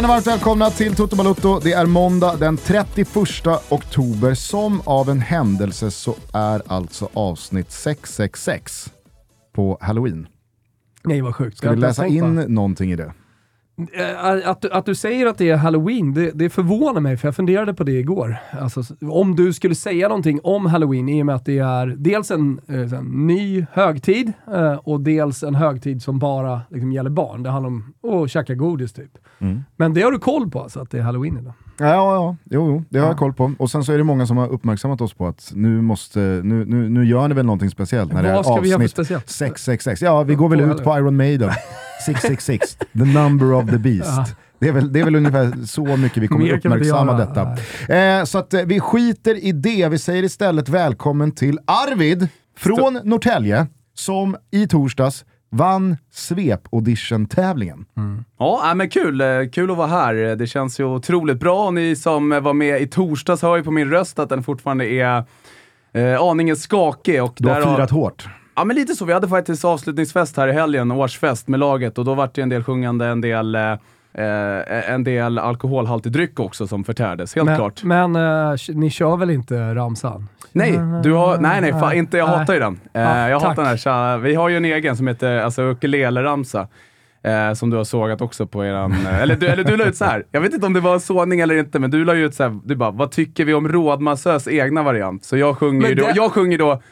Känner varmt välkomna till Toto Balutto. Det är måndag den 31 oktober. Som av en händelse så är alltså avsnitt 666 på halloween. Nej vad sjukt. Ska vi läsa in någonting i det? Eh, att, att du säger att det är halloween, det, det förvånar mig för jag funderade på det igår. Alltså, om du skulle säga någonting om halloween i och med att det är dels en, eh, en ny högtid eh, och dels en högtid som bara liksom, gäller barn. Det handlar om att käka godis typ. Mm. Men det har du koll på alltså, att det är halloween idag? Ja, ja, ja. Jo, jo, det har ja. jag koll på. Och sen så är det många som har uppmärksammat oss på att nu, måste, nu, nu, nu gör ni väl någonting speciellt när Vad det är avsnitt 666. Ja, vi går väl ut på Iron Maiden. 666, the number of the beast. Ja. Det är, väl, det är väl ungefär så mycket vi kommer uppmärksamma detta. Eh, så att eh, vi skiter i det. Vi säger istället välkommen till Arvid från Norrtälje som i torsdags vann svep-audition-tävlingen. Mm. Ja, men kul. Eh, kul att vara här. Det känns ju otroligt bra. Och ni som var med i torsdags hör ju på min röst att den fortfarande är eh, aningen skakig. Och du har firat hårt. Ja, men lite så. Vi hade faktiskt avslutningsfest här i helgen, årsfest med laget och då var det en del sjungande, en del eh, Eh, en del alkoholhaltig dryck också som förtärdes, helt men, klart. Men eh, ni kör väl inte ramsan? Nej, du har, nej, nej, fan, inte, jag hatar ju den. Eh, ja, jag hatar den här, vi har ju en egen som heter alltså, ukulele-ramsa. Eh, som du har sågat också på eran... Eh, eller, du, eller du la ut så här. jag vet inte om det var sågning eller inte, men du la ut så här, du bara, vad tycker vi om Rådmassös egna variant? Så jag sjunger, det... då, jag sjunger då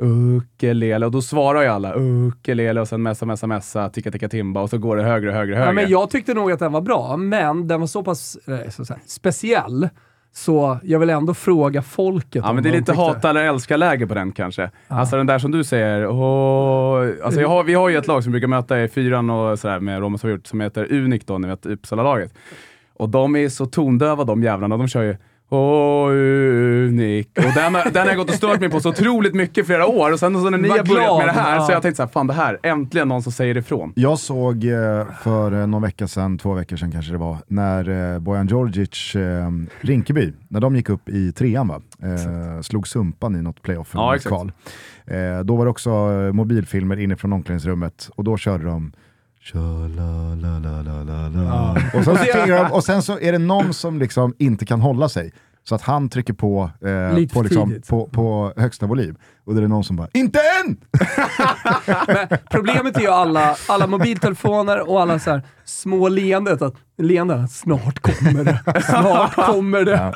ukulele och då svarar ju alla ukulele och sen messa, messa, messa, ticka, ticka, timba och så går det högre, högre, högre. Ja, men jag tyckte nog att den var bra, men den var så pass eh, så säga, speciell så jag vill ändå fråga folket Ja, men det är lite hata eller älska-läge på den kanske. Ja. Alltså den där som du säger, åh, alltså har, vi har ju ett lag som brukar möta i fyran och sådär med Roma som, gjort, som heter Unic då, ni vet Uppsala-laget. Och de är så tondöva de jävlarna, de kör ju Åh, unik. Och den, den har jag gått och stört mig på så otroligt mycket flera år. Och sen så när ni har börjat med det här ja. så jag tänkte såhär, fan det här, äntligen någon som säger ifrån. Jag såg eh, för eh, någon vecka sedan, två veckor sedan kanske det var, när eh, Bojan Djordjic, Rinkeby, när de gick upp i trean va? slog Sumpan i något playoff ja, kval. då var det också mobilfilmer inifrån omklädningsrummet och då körde de och sen så är det någon som liksom inte kan hålla sig. Så att han trycker på, eh, på, liksom, på, på, högsta volym. Och då är det någon som bara “INTE ÄN!” Problemet är ju alla, alla mobiltelefoner och alla så här små leendet, att, leenden, snart kommer det, snart kommer det. Ja.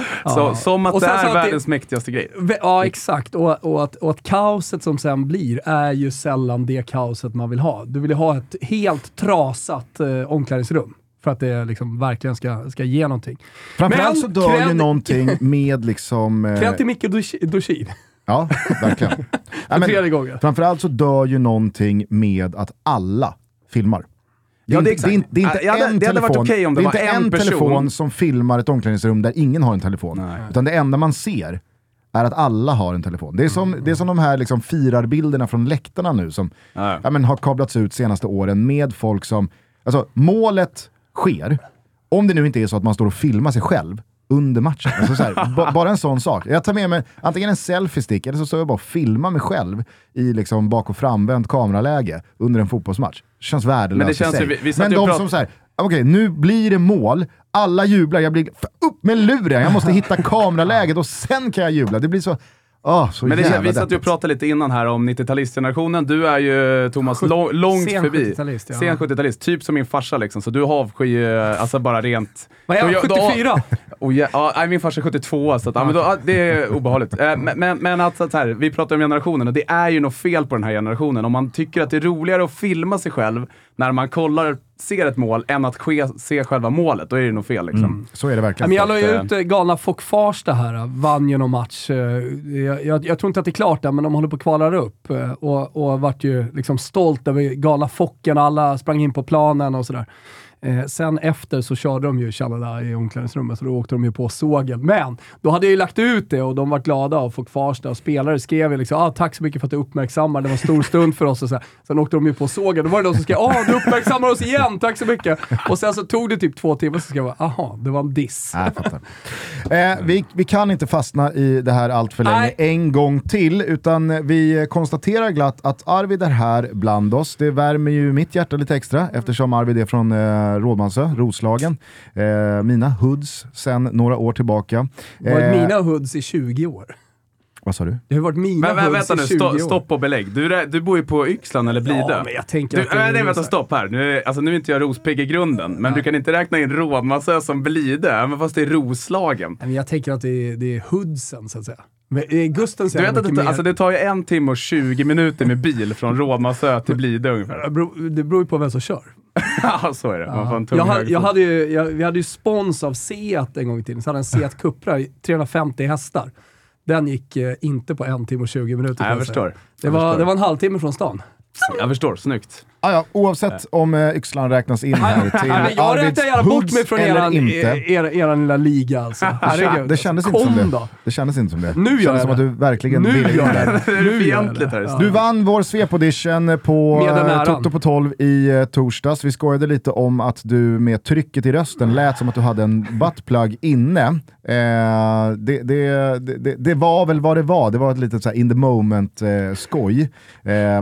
Så, som att det är att världens det, mäktigaste grej. Ja, exakt. Och, och, att, och att kaoset som sen blir är ju sällan det kaoset man vill ha. Du vill ju ha ett helt trasat eh, omklädningsrum för att det liksom verkligen ska, ska ge någonting. Framförallt så dör cred... ju någonting med liksom... Eh... Cred till Micke Dorsin. Ja, verkligen. ja, men, framförallt så dör ju någonting med att alla filmar. Det ja, det, är det, det är inte ja, en, det, telefon, okay om det, det är inte en, en telefon som filmar ett omklädningsrum där ingen har en telefon. Nej. Utan det enda man ser är att alla har en telefon. Det är som, mm. det är som de här liksom firarbilderna från läktarna nu som ja. ja men, har kablats ut senaste åren med folk som... Alltså målet sker, om det nu inte är så att man står och filmar sig själv under matchen. Alltså så här, bara en sån sak. Jag tar med mig antingen en selfie-stick eller så står jag bara och filmar mig själv i liksom bak och framvänt kameraläge under en fotbollsmatch. Det känns värdelöst Men, det känns sig. Vi, vi Men de som säger okej okay, nu blir det mål, alla jublar, jag blir upp med luren, jag måste hitta kameraläget och sen kan jag jubla. Det blir så Oh, så Men det, vi satt ju och pratade lite innan här om 90-talistgenerationen. Du är ju, Thomas, lång, långt sen förbi. 70-talist, ja. Sen 70-talist. Typ som min farsa liksom. Så du avskyr alltså bara rent... Vad är jag? 74? Oh, ja, ja, min farsa är 72, så att, ja, men då, det är obehagligt. Eh, men, men, men att, så här, vi pratar om generationen och det är ju något fel på den här generationen. Om man tycker att det är roligare att filma sig själv när man kollar, ser ett mål, än att ske, se själva målet, då är det nog fel. Liksom. Mm, så är det verkligen. Men jag la ju ut eh, galna Fock Farsta här, vann ju någon match. Eh, jag, jag, jag, tror inte att det är klart än, men de håller på att kvala upp. Och, och vart ju liksom stolt över galna Focken, alla sprang in på planen och sådär. Eh, sen efter så körde de ju Shalala i omklädningsrummet, så då åkte de ju på sågen. Men då hade jag ju lagt ut det och de var glada och folk Farsta och spelare skrev ju liksom ah, “Tack så mycket för att du uppmärksammar, det var en stor stund för oss” och så här. Sen åkte de ju på sågen. Då var det de som skrev “Ah, du uppmärksammar oss igen, tack så mycket!” Och sen så tog det typ två timmar, så skrev jag “Aha, det var en diss”. Fattar. Eh, vi, vi kan inte fastna i det här allt för länge Nej. en gång till, utan vi konstaterar glatt att Arvid är här bland oss. Det värmer ju mitt hjärta lite extra eftersom Arvid är från eh, Rådmansö, Roslagen. Eh, mina hoods sen några år tillbaka. Det har varit mina hoods i 20 år. Vad sa du? Det har varit mina men, men, vänta nu, sto, stopp och belägg. Du, du bor ju på Yxlan eller Blidö. Ja, men jag tänker du, att det nej, vänta, stopp här. Nu, alltså, nu är inte jag rospigg i grunden, men nej. du kan inte räkna in Rådmansö som Blidö, även fast det är Roslagen. Men jag tänker att det är, det är hoodsen, så att säga. Men Gusten du vet att det, mer... alltså, det tar ju en timme och 20 minuter med bil från Rådmansö till Blidö ungefär. Det beror ju på vem som kör. ja, så är det. Man får en jag, hade, jag hade ju, jag, vi hade ju spons av Seat en gång i tiden, så hade en Seat Cupra, 350 hästar. Den gick eh, inte på en timme och 20 minuter. Nej, jag förstår. Det, jag var, förstår. det var en halvtimme från stan. Jag förstår, snyggt. Ah, ja, oavsett om eh, Yxlan räknas in här till Jag räknar gärna bort mig från eran, inte. Er, er, er lilla liga alltså. Herregud. Det kändes inte som det. Det kändes inte som det. Nu det kändes som att du verkligen nu ville gör det. Nu fientligt här. Du vann vår svep-audition på uh, Toto på 12 i uh, torsdags. Vi skojade lite om att du med trycket i rösten lät som att du hade en buttplug inne. Uh, det, det, det, det, var väl vad det var. Det var ett litet så in the moment-skoj.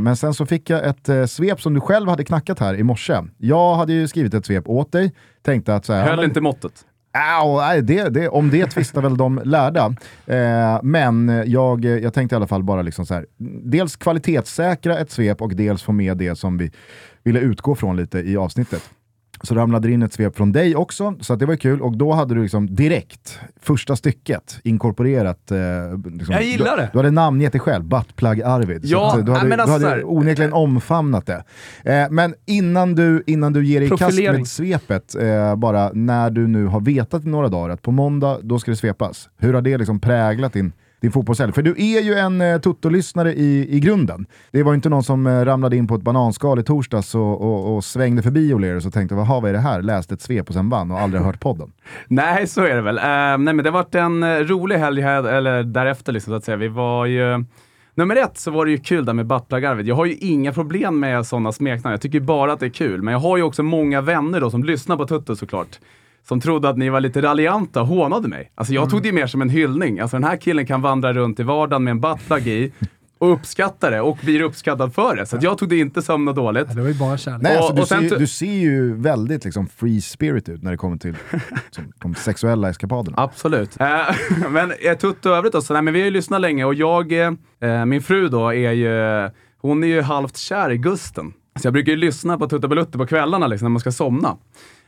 men sen så fick jag ett svep som du själv hade knackat här i morse. Jag hade ju skrivit ett svep åt dig, tänkte att så här, Höll men, inte måttet? Äh, det, det, om det tvistar väl de lärda. Eh, men jag, jag tänkte i alla fall bara liksom så här, dels kvalitetssäkra ett svep och dels få med det som vi ville utgå från lite i avsnittet. Så ramlade det in ett svep från dig också, så det var kul. Och då hade du liksom direkt, första stycket, inkorporerat... Eh, liksom, jag gillar det! Du, du hade namngett dig själv, Buttplug Arvid. Ja, så du hade, men alltså, du hade onekligen omfamnat det. Eh, men innan du, innan du ger dig i kast med svepet, eh, bara när du nu har vetat i några dagar att på måndag, då ska det svepas. Hur har det liksom präglat din din fotbollshelg. För du är ju en eh, Toto-lyssnare i, i grunden. Det var ju inte någon som eh, ramlade in på ett bananskal i torsdags och, och, och svängde förbi O'Learys och tänkte vad är det här? Läste ett svep och sen vann och aldrig hört podden. nej, så är det väl. Uh, nej, men det har varit en uh, rolig helg här, eller därefter liksom, så att säga. Vi var ju... Nummer ett så var det ju kul där med Battlagarvet. Jag har ju inga problem med sådana smeknamn. Jag tycker bara att det är kul. Men jag har ju också många vänner då som lyssnar på Tutto såklart som trodde att ni var lite raljanta och hånade mig. Alltså jag mm. tog det mer som en hyllning. Alltså den här killen kan vandra runt i vardagen med en buttplug i och uppskatta det och blir uppskattad för det. Så jag tog det inte som något dåligt. Ja, det var ju bara kärlek. Nej, alltså, du, ser, du ser ju väldigt liksom, free spirit ut när det kommer till som, de sexuella eskapaderna. Absolut. Eh, men eh, Tutto och övrigt då, så, nej, men vi har ju lyssnat länge och jag, eh, min fru då, är ju, hon är ju halvt kär i Gusten. Så jag brukar ju lyssna på Tutto Balutte på kvällarna liksom, när man ska somna.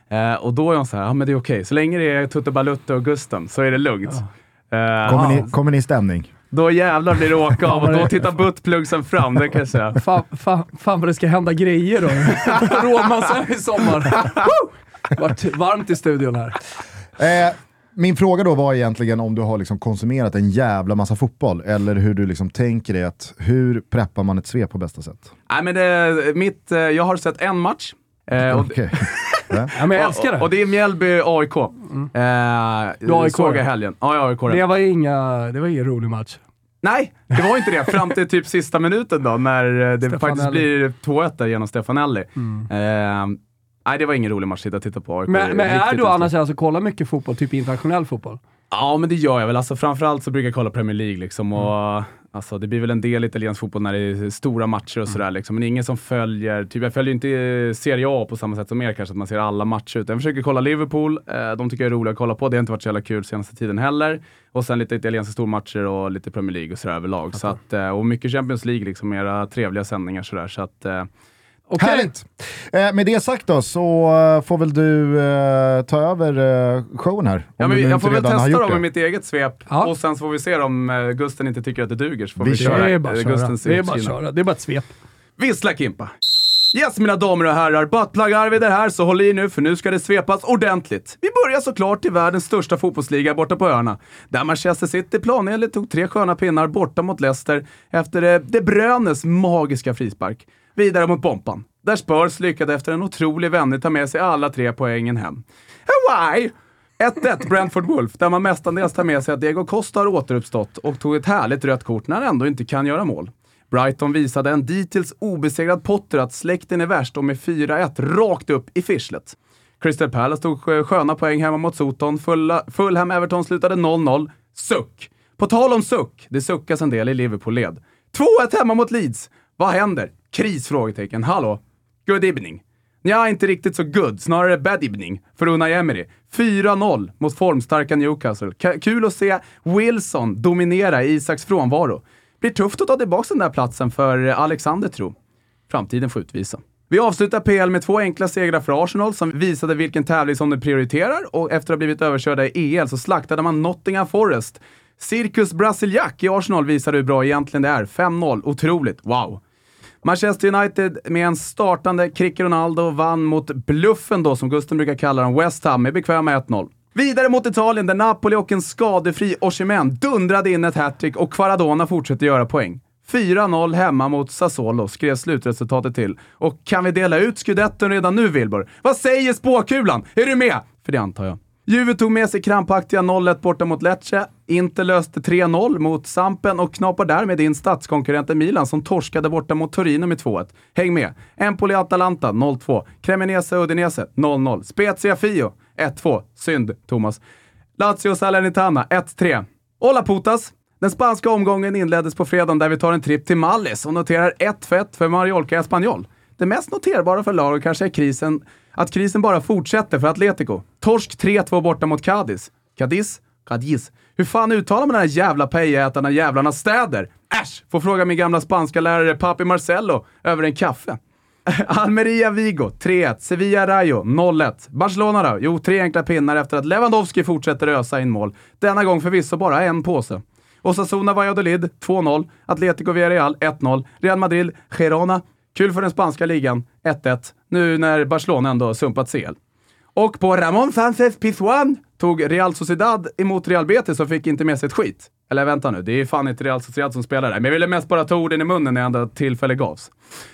Eh, och då är hon så här, ja men det är okej. Okay. Så länge det är Tutte Balutte och Gusten så är det lugnt. Ja. Eh, kommer, ni, kommer ni i stämning? Då jävlar blir det åka av och då tittar buttplugsen fram, det kan jag säga. Fan, fan, fan vad det ska hända grejer då. Rådmansö i sommar. Vart varmt i studion här. Eh, min fråga då var egentligen om du har liksom konsumerat en jävla massa fotboll, eller hur du liksom tänker dig att, hur preppar man ett svep på bästa sätt? Nej, men det, mitt, eh, jag har sett en match. Eh, okay. Ja, men jag älskar det. Och, och det är Mjällby-AIK. Mm. Eh, AIK såg jag helgen. Ja, AIK. Det var, inga, det var ingen rolig match. Nej, det var inte det. Fram till typ sista minuten då, när eh, det faktiskt blir 2-1 där genom Stefanelli. Mm. Eh, nej, det var ingen rolig match att titta på. AIK men, men är du annars alltså kollar mycket fotboll, typ internationell fotboll? Ja, men det gör jag väl. Alltså, framförallt så brukar jag kolla Premier League liksom, och mm. Alltså, det blir väl en del italiensk fotboll när det är stora matcher och sådär. Liksom. Men ingen som följer, typ, jag följer inte Serie A på samma sätt som er kanske, att man ser alla matcher. Utan jag försöker kolla Liverpool, eh, de tycker jag är roliga att kolla på. Det har inte varit så jävla kul senaste tiden heller. Och sen lite italienska stormatcher och lite Premier League och sådär överlag. Så att, eh, och mycket Champions League, liksom, era trevliga sändningar sådär. Så att, eh, Okay. Härligt! Eh, med det sagt då så uh, får väl du uh, ta över uh, showen här. Ja, men jag får väl testa dem med mitt eget svep ja. och sen så får vi se om uh, Gusten inte tycker att det duger så får vi, vi köra. Det är bara, Gustens det är bara köra. Det är bara ett svep. Vissla Kimpa! Yes mina damer och herrar, Buttplug Arvid är här så håll i nu för nu ska det svepas ordentligt. Vi börjar såklart i världens största fotbollsliga borta på öarna. Där Manchester City planenligt tog tre sköna pinnar borta mot Leicester efter det, De Bruynes magiska frispark. Vidare mot Bompan, där Spurs lyckades efter en otrolig vändning ta med sig alla tre poängen hem. Hawaii! 1-1 Brentford Wolf, där man mestadels tar med sig att Diego Costa har återuppstått och tog ett härligt rött kort när han ändå inte kan göra mål. Brighton visade en dittills obesegrad Potter att släkten är värst och med 4-1 rakt upp i fischlet. Crystal Palace tog sköna poäng hemma mot Soton. Fulham Everton slutade 0-0. Suck! På tal om suck, det suckas en del i Liverpool-led. 2-1 hemma mot Leeds. Vad händer? Kris? Frågetecken. Hallå? Good evening. Ja, inte riktigt så good. Snarare bad evening för Unai Emery. 4-0 mot formstarka Newcastle. K kul att se Wilson dominera i Isaks frånvaro. Blir tufft att ta tillbaka den där platsen för Alexander, tro. Framtiden får utvisa. Vi avslutar PL med två enkla segrar för Arsenal som visade vilken tävling som de prioriterar och efter att ha blivit överkörda i EL så slaktade man Nottingham Forest. Circus Brasiliac i Arsenal visade hur bra egentligen det är. 5-0. Otroligt. Wow. Manchester United med en startande Crick Ronaldo vann mot bluffen då, som Gusten brukar kalla dem, West Ham med bekväma 1-0. Vidare mot Italien där Napoli och en skadefri Osimhen dundrade in ett hattrick och Quaradona fortsätter göra poäng. 4-0 hemma mot Sassuolo skrev slutresultatet till. Och kan vi dela ut skudetten redan nu, Wilbur? Vad säger spåkulan? Är du med? För det antar jag. Juve tog med sig krampaktiga 0-1 borta mot Lecce. Inter löste 3-0 mot Sampen och knapar därmed in statskonkurrenten Milan som torskade borta mot Torino med 2-1. Häng med! Empoli-Atalanta 0-2. Cremonese-Udinese 0-0. Spezia-Fio 1-2. Synd, Thomas. Lazio-Salernitana 1-3. Hola putas! Den spanska omgången inleddes på fredagen där vi tar en tripp till Mallis och noterar 1-1 för Mallorca Espanyol. Det mest noterbara för laget kanske är krisen, att krisen bara fortsätter för Atletico. Torsk 3-2 borta mot Cadiz. Cadiz? Cadiz. Hur fan uttalar man den här jävla pejätarna jävlarnas städer? Äsch! Får fråga min gamla spanska lärare Papi Marcello över en kaffe. Almeria Vigo 3-1. Sevilla Rayo 0-1. Barcelona då? Jo, tre enkla pinnar efter att Lewandowski fortsätter ösa in mål. Denna gång förvisso bara en påse. Osasuna Valladolid 2-0. Atletico Villarreal 1-0. Real Madrid Girona. Kul för den spanska ligan 1-1. Nu när Barcelona ändå sumpat CL. Och på Ramon Sanchez Pizjuan tog Real Sociedad emot Real Betis och fick inte med sig ett skit. Eller vänta nu, det är fan inte Real Sociedad som spelar där. Men jag ville mest bara ta orden i munnen när ändå tillfälle gavs.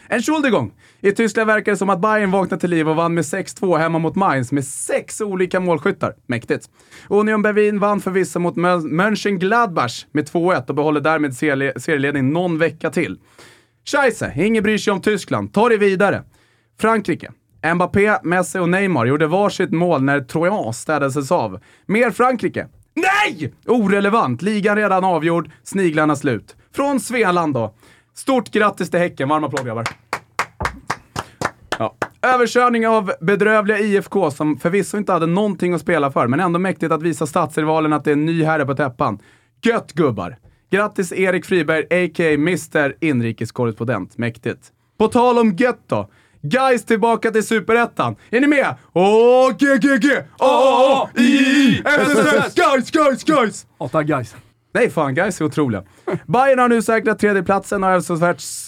En Schuldigång! I Tyskland verkar det som att Bayern vaknade till liv och vann med 6-2 hemma mot Mainz med sex olika målskyttar. Mäktigt. Union Berlin vann förvisso mot Mönchengladbach med 2-1 och behåller därmed serieledning någon vecka till. Scheisse, ingen bryr sig om Tyskland. Ta det vidare. Frankrike. Mbappé, Messi och Neymar gjorde varsitt mål när Trojan städades av. Mer Frankrike. Nej! Orelevant. Ligan redan avgjord. Sniglarna slut. Från Svealand då. Stort grattis till Häcken. Varma applåd, grabbar. Ja. Överkörning av bedrövliga IFK som förvisso inte hade någonting att spela för, men ändå mäktigt att visa stadsrivalen att det är en ny herre på täppan. Gött gubbar! Grattis Erik Friberg, a.k.a. Mr Inrikeskorrespondent. Mäktigt. På tal om gött då. Guys tillbaka till Superettan. Är ni med? Åh, GGG! Åh, I, I, SSS! Guys, guys, guys! Åtta guys. Nej fan, guys är otroliga. Bayern har nu säkrat tredjeplatsen och är, så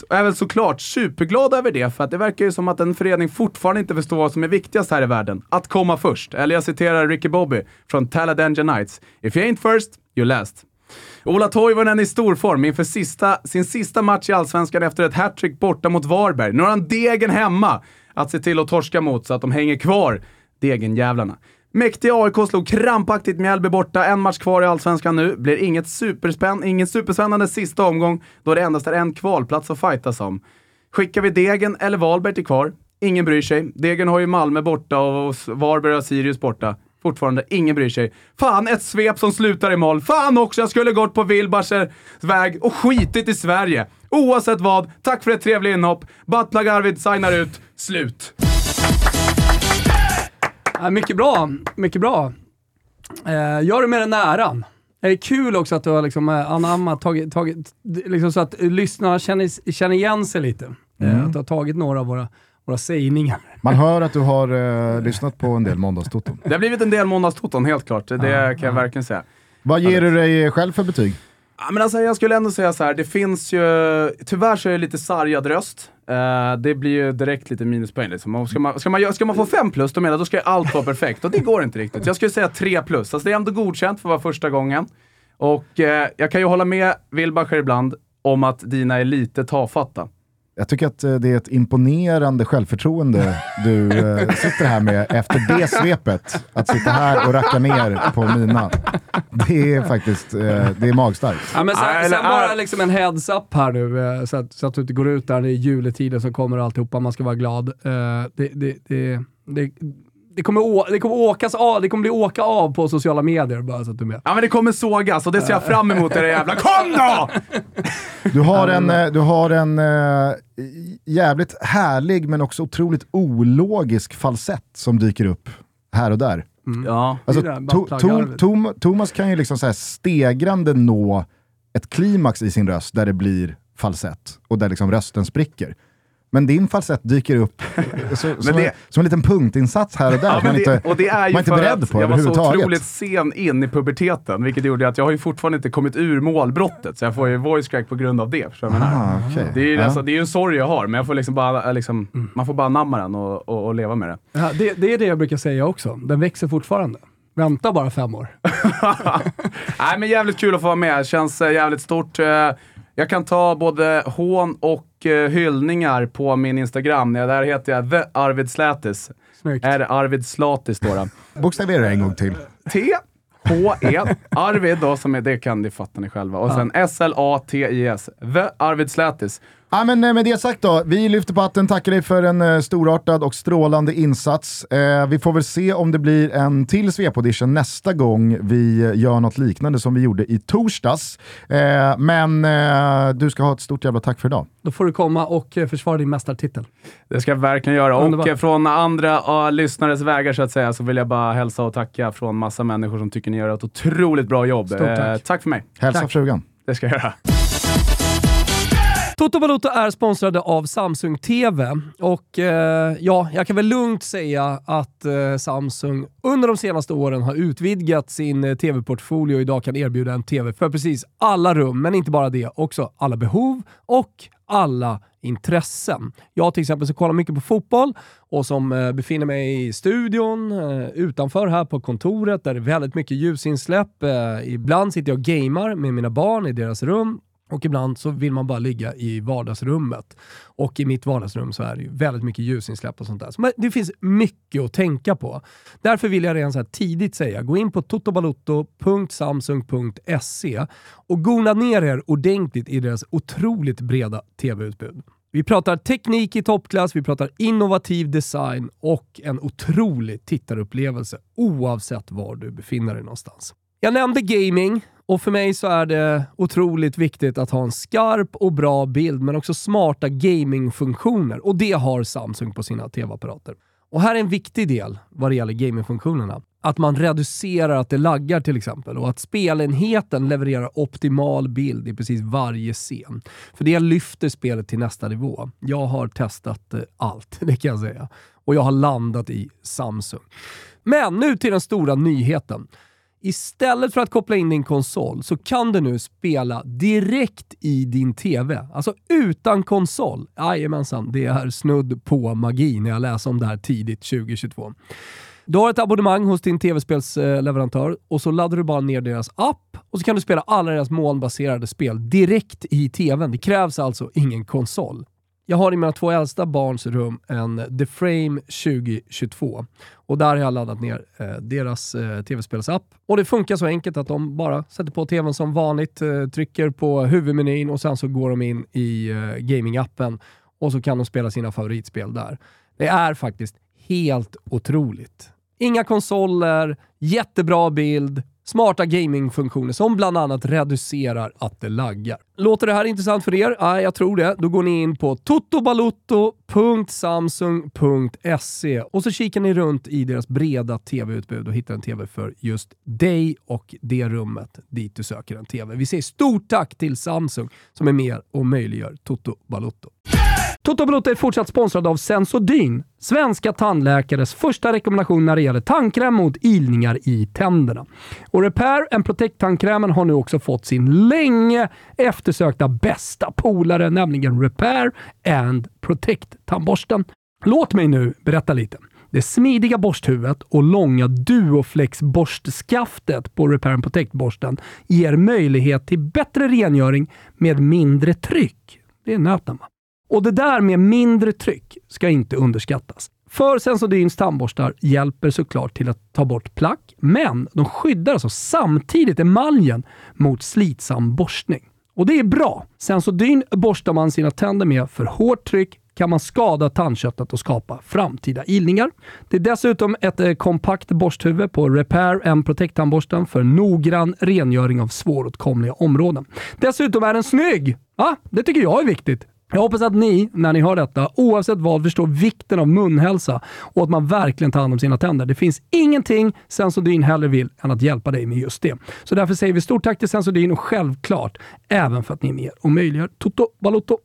är väl såklart superglada över det, för att det verkar ju som att en förening fortfarande inte förstår vad som är viktigast här i världen. Att komma först. Eller jag citerar Ricky Bobby från Talladega Nights. If you ain't first, you're last. Ola Toivonen i storform inför sista, sin sista match i Allsvenskan efter ett hattrick borta mot Varberg. Nu har han degen hemma att se till att torska mot så att de hänger kvar, degenjävlarna. Mäktiga AIK slog krampaktigt Mjällby borta, en match kvar i Allsvenskan nu. Blir inget superspänn ingen superspännande sista omgång då det endast är en kvalplats att fightas om. Skickar vi Degen eller Valberg till kvar? Ingen bryr sig. Degen har ju Malmö borta och Varberg har Sirius borta. Fortfarande, ingen bryr sig. Fan, ett svep som slutar i mål. Fan också, jag skulle gått på Wilbars väg och skitit i Sverige. Oavsett vad, tack för ett trevligt inhopp. Buttplug Arvid signar ut. Slut. Ja, mycket bra, mycket bra. Eh, gör det med den äran. Det är kul också att du har liksom eh, anammat, tagit, tagit, liksom så att lyssnarna känner, känner igen sig lite. Eh, mm. att du har tagit några av våra våra sägningar. Man hör att du har eh, lyssnat på en del måndagstoton. Det har blivit en del måndagstoton, helt klart. Det ah, kan jag ah. verkligen säga. Vad ger du dig själv för betyg? Ja, men alltså, jag skulle ändå säga så här, det finns ju... Tyvärr så är det lite sargad röst. Uh, det blir ju direkt lite minuspoäng. Liksom. Ska, man, ska, man, ska man få fem plus, då menar då ska allt vara perfekt. Och det går inte riktigt. Jag skulle säga tre plus. Alltså, det är ändå godkänt för att vara första gången. Och uh, jag kan ju hålla med Wilbacher ibland om att dina är lite tafatta. Jag tycker att eh, det är ett imponerande självförtroende du eh, sitter här med efter det svepet. Att sitta här och racka ner på mina. Det är faktiskt eh, det är magstarkt. Ja, men sen, sen bara liksom en heads-up här nu, så att, så att du inte går ut där, det är juletiden som kommer och alltihopa, man ska vara glad. Det, det, det, det det kommer, det kommer åkas av, det kommer bli åka av på sociala medier bara så att du är med. Ja men det kommer sågas och det ser jag fram emot era jävla Kom då! Du har en, eh, du har en äh, jävligt härlig men också otroligt ologisk falsett som dyker upp här och där. Mm. Ja. Alltså, to, to, to, Thomas kan ju liksom så stegrande nå ett klimax i sin röst där det blir falsett och där liksom rösten spricker. Men din falsett dyker upp så, som, det, en, som en liten punktinsats här och där. Ja, man, det, inte, och det är ju man inte beredd på Jag var så otroligt sen in i puberteten, vilket gjorde att jag har ju fortfarande inte kommit ur målbrottet. Så jag får ju voice crack på grund av det. Ah, okay. Det är ju ja. alltså, det är en sorg jag har, men jag får liksom bara, liksom, mm. man får bara namma den och, och, och leva med det. Ja, det. Det är det jag brukar säga också. Den växer fortfarande. Vänta bara fem år. Nej, men jävligt kul att få vara med. Känns eh, jävligt stort. Eh, jag kan ta både hån och uh, hyllningar på min Instagram. Där heter jag The Arvid Slätis. Snyggt. Är det Arvid Slatis då? då. Bokstavera en gång till. T H-E, Arvid då, som är, det kan ni fatta ni själva. Och sen S-L-A-T-I-S, The Arvid Slätis. Ja, men eh, med det sagt då, vi lyfter på hatten, tackar dig för en uh, storartad och strålande insats. Uh, vi får väl se om det blir en till Svep-audition nästa gång vi gör något liknande som vi gjorde i torsdags. Men du ska ha ett stort jävla tack för idag. Då får du komma och försvara din mästartitel. Det ska jag verkligen göra. Underbar. Och från andra lyssnares vägar så att säga, så vill jag bara hälsa och tacka från massa människor som tycker ni gör ett otroligt bra jobb. Stort tack. tack för mig. Hälsa tack. frugan. Det ska jag göra. Toto Balotto är sponsrade av Samsung TV och eh, ja, jag kan väl lugnt säga att eh, Samsung under de senaste åren har utvidgat sin eh, TV-portfolio och idag kan erbjuda en TV för precis alla rum, men inte bara det, också alla behov och alla intressen. Jag till exempel så kollar mycket på fotboll och som eh, befinner mig i studion eh, utanför här på kontoret där det är väldigt mycket ljusinsläpp. Eh, ibland sitter jag och gamer med mina barn i deras rum och ibland så vill man bara ligga i vardagsrummet. Och i mitt vardagsrum så är det ju väldigt mycket ljusinsläpp och sånt där. Så det finns mycket att tänka på. Därför vill jag redan så tidigt säga, gå in på totobalotto.samsung.se och gona ner er ordentligt i deras otroligt breda tv-utbud. Vi pratar teknik i toppklass, vi pratar innovativ design och en otrolig tittarupplevelse oavsett var du befinner dig någonstans. Jag nämnde gaming och för mig så är det otroligt viktigt att ha en skarp och bra bild, men också smarta gamingfunktioner. Och det har Samsung på sina tv-apparater. Och här är en viktig del vad det gäller gamingfunktionerna. Att man reducerar att det laggar till exempel och att spelenheten levererar optimal bild i precis varje scen. För det lyfter spelet till nästa nivå. Jag har testat eh, allt, det kan jag säga. Och jag har landat i Samsung. Men nu till den stora nyheten. Istället för att koppla in din konsol så kan du nu spela direkt i din TV. Alltså utan konsol. Jajamensan, det är snudd på magi när jag läser om det här tidigt 2022. Du har ett abonnemang hos din tv-spelsleverantör och så laddar du bara ner deras app och så kan du spela alla deras molnbaserade spel direkt i tvn. Det krävs alltså ingen konsol. Jag har i mina två äldsta barns rum en The Frame 2022 och där har jag laddat ner eh, deras eh, tv-spelsapp. Och det funkar så enkelt att de bara sätter på tvn som vanligt, eh, trycker på huvudmenyn och sen så går de in i eh, gamingappen och så kan de spela sina favoritspel där. Det är faktiskt helt otroligt. Inga konsoler, jättebra bild, smarta gamingfunktioner som bland annat reducerar att det laggar. Låter det här intressant för er? Ja, jag tror det. Då går ni in på totobalutto.samsung.se och så kikar ni runt i deras breda tv-utbud och hittar en tv för just dig och det rummet dit du söker en tv. Vi säger stort tack till Samsung som är med och möjliggör Toto Balutto. Toto Balotto är fortsatt sponsrad av Sensodyne, svenska tandläkares första rekommendation när det gäller tandkräm mot ilningar i tänderna. Och Repair and Protect-tandkrämen har nu också fått sin länge eftersökta bästa polare, nämligen Repair and Protect-tandborsten. Låt mig nu berätta lite. Det smidiga borsthuvudet och långa Duoflex-borstskaftet på Repair and Protect-borsten ger möjlighet till bättre rengöring med mindre tryck. Det är nöten va? Och det där med mindre tryck ska inte underskattas. För Sensodyns tandborstar hjälper såklart till att ta bort plack, men de skyddar alltså samtidigt emaljen mot slitsam borstning. Och det är bra. Sensodyn borstar man sina tänder med för hårt tryck kan man skada tandköttet och skapa framtida ilningar. Det är dessutom ett eh, kompakt borsthuvud på Repair and Protect-tandborsten för noggrann rengöring av svåråtkomliga områden. Dessutom är den snygg! Va? det tycker jag är viktigt. Jag hoppas att ni, när ni hör detta, oavsett vad, förstår vikten av munhälsa och att man verkligen tar hand om sina tänder. Det finns ingenting Sensodyne hellre vill än att hjälpa dig med just det. Så därför säger vi stort tack till Sensodyne och självklart även för att ni är med och möjliggör Toto Balotto.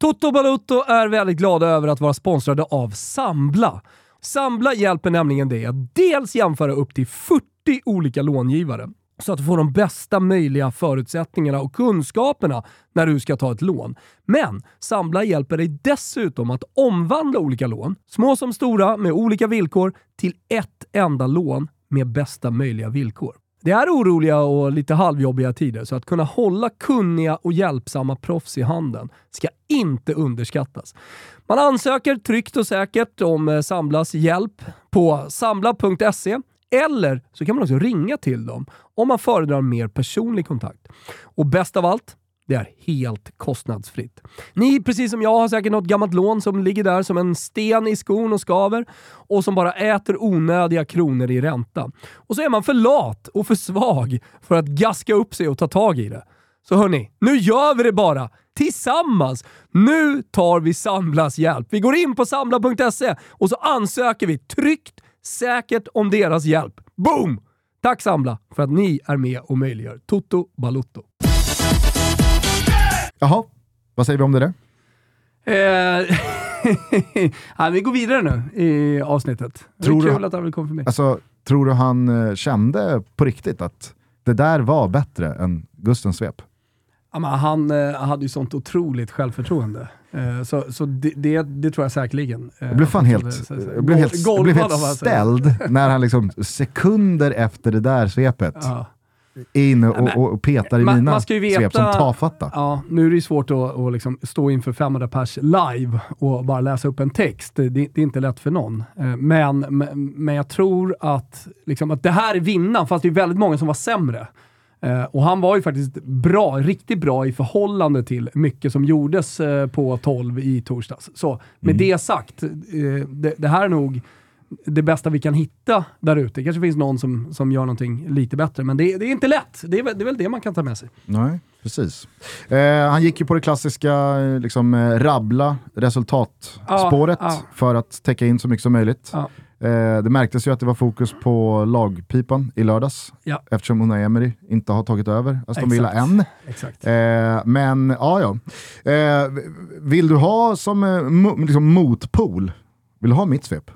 Toto Balotto är väldigt glada över att vara sponsrade av Sambla. Sambla hjälper nämligen dig att dels jämföra upp till 40 olika långivare så att du får de bästa möjliga förutsättningarna och kunskaperna när du ska ta ett lån. Men Sambla hjälper dig dessutom att omvandla olika lån, små som stora med olika villkor, till ett enda lån med bästa möjliga villkor. Det är oroliga och lite halvjobbiga tider, så att kunna hålla kunniga och hjälpsamma proffs i handen ska inte underskattas. Man ansöker tryggt och säkert om eh, Samblas hjälp på sambla.se eller så kan man också ringa till dem om man föredrar mer personlig kontakt. Och bäst av allt, det är helt kostnadsfritt. Ni, precis som jag, har säkert något gammalt lån som ligger där som en sten i skon och skaver och som bara äter onödiga kronor i ränta. Och så är man för lat och för svag för att gaska upp sig och ta tag i det. Så hörni, nu gör vi det bara! Tillsammans! Nu tar vi Samblas hjälp. Vi går in på samla.se och så ansöker vi tryggt säkert om deras hjälp. Boom! Tack Samla för att ni är med och möjliggör Toto Balutto. Jaha, vad säger vi om det där? Eh, ja, vi går vidare nu i avsnittet. Tror det är kul du, att han vill komma förbi. Alltså, tror du han eh, kände på riktigt att det där var bättre än Gustens svep? Ja, han eh, hade ju sånt otroligt självförtroende. Eh, så så det, det, det, tror jag säkerligen. Eh, jag blev fan helt, jag blev helt, jag blev helt ställd när han liksom sekunder efter det där svepet ja. in och, och, och petar i man, mina man ska ju veta, svep som tafatta. Ja, nu är det ju svårt att, att liksom stå inför 500 pers live och bara läsa upp en text. Det, det är inte lätt för någon. Eh, men, men jag tror att, liksom, att det här är vinnaren, fast det är väldigt många som var sämre. Uh, och han var ju faktiskt bra, riktigt bra i förhållande till mycket som gjordes uh, på 12 i torsdags. Så med mm. det sagt, uh, det, det, här är nog det bästa vi kan hitta där ute. Det kanske finns någon som, som gör någonting lite bättre, men det, det är inte lätt. Det är, det är väl det man kan ta med sig. Nej, precis. han gick ju på det klassiska liksom, rabbla resultatspåret för att täcka in så mycket som möjligt. Eh, det märktes ju att det var fokus på lagpipan i lördags, ja. eftersom Unai Emery inte har tagit över Aston Villa än. Eh, men ja, ja. Eh, vill du ha som eh, mo liksom motpol, vill du ha mitt svep?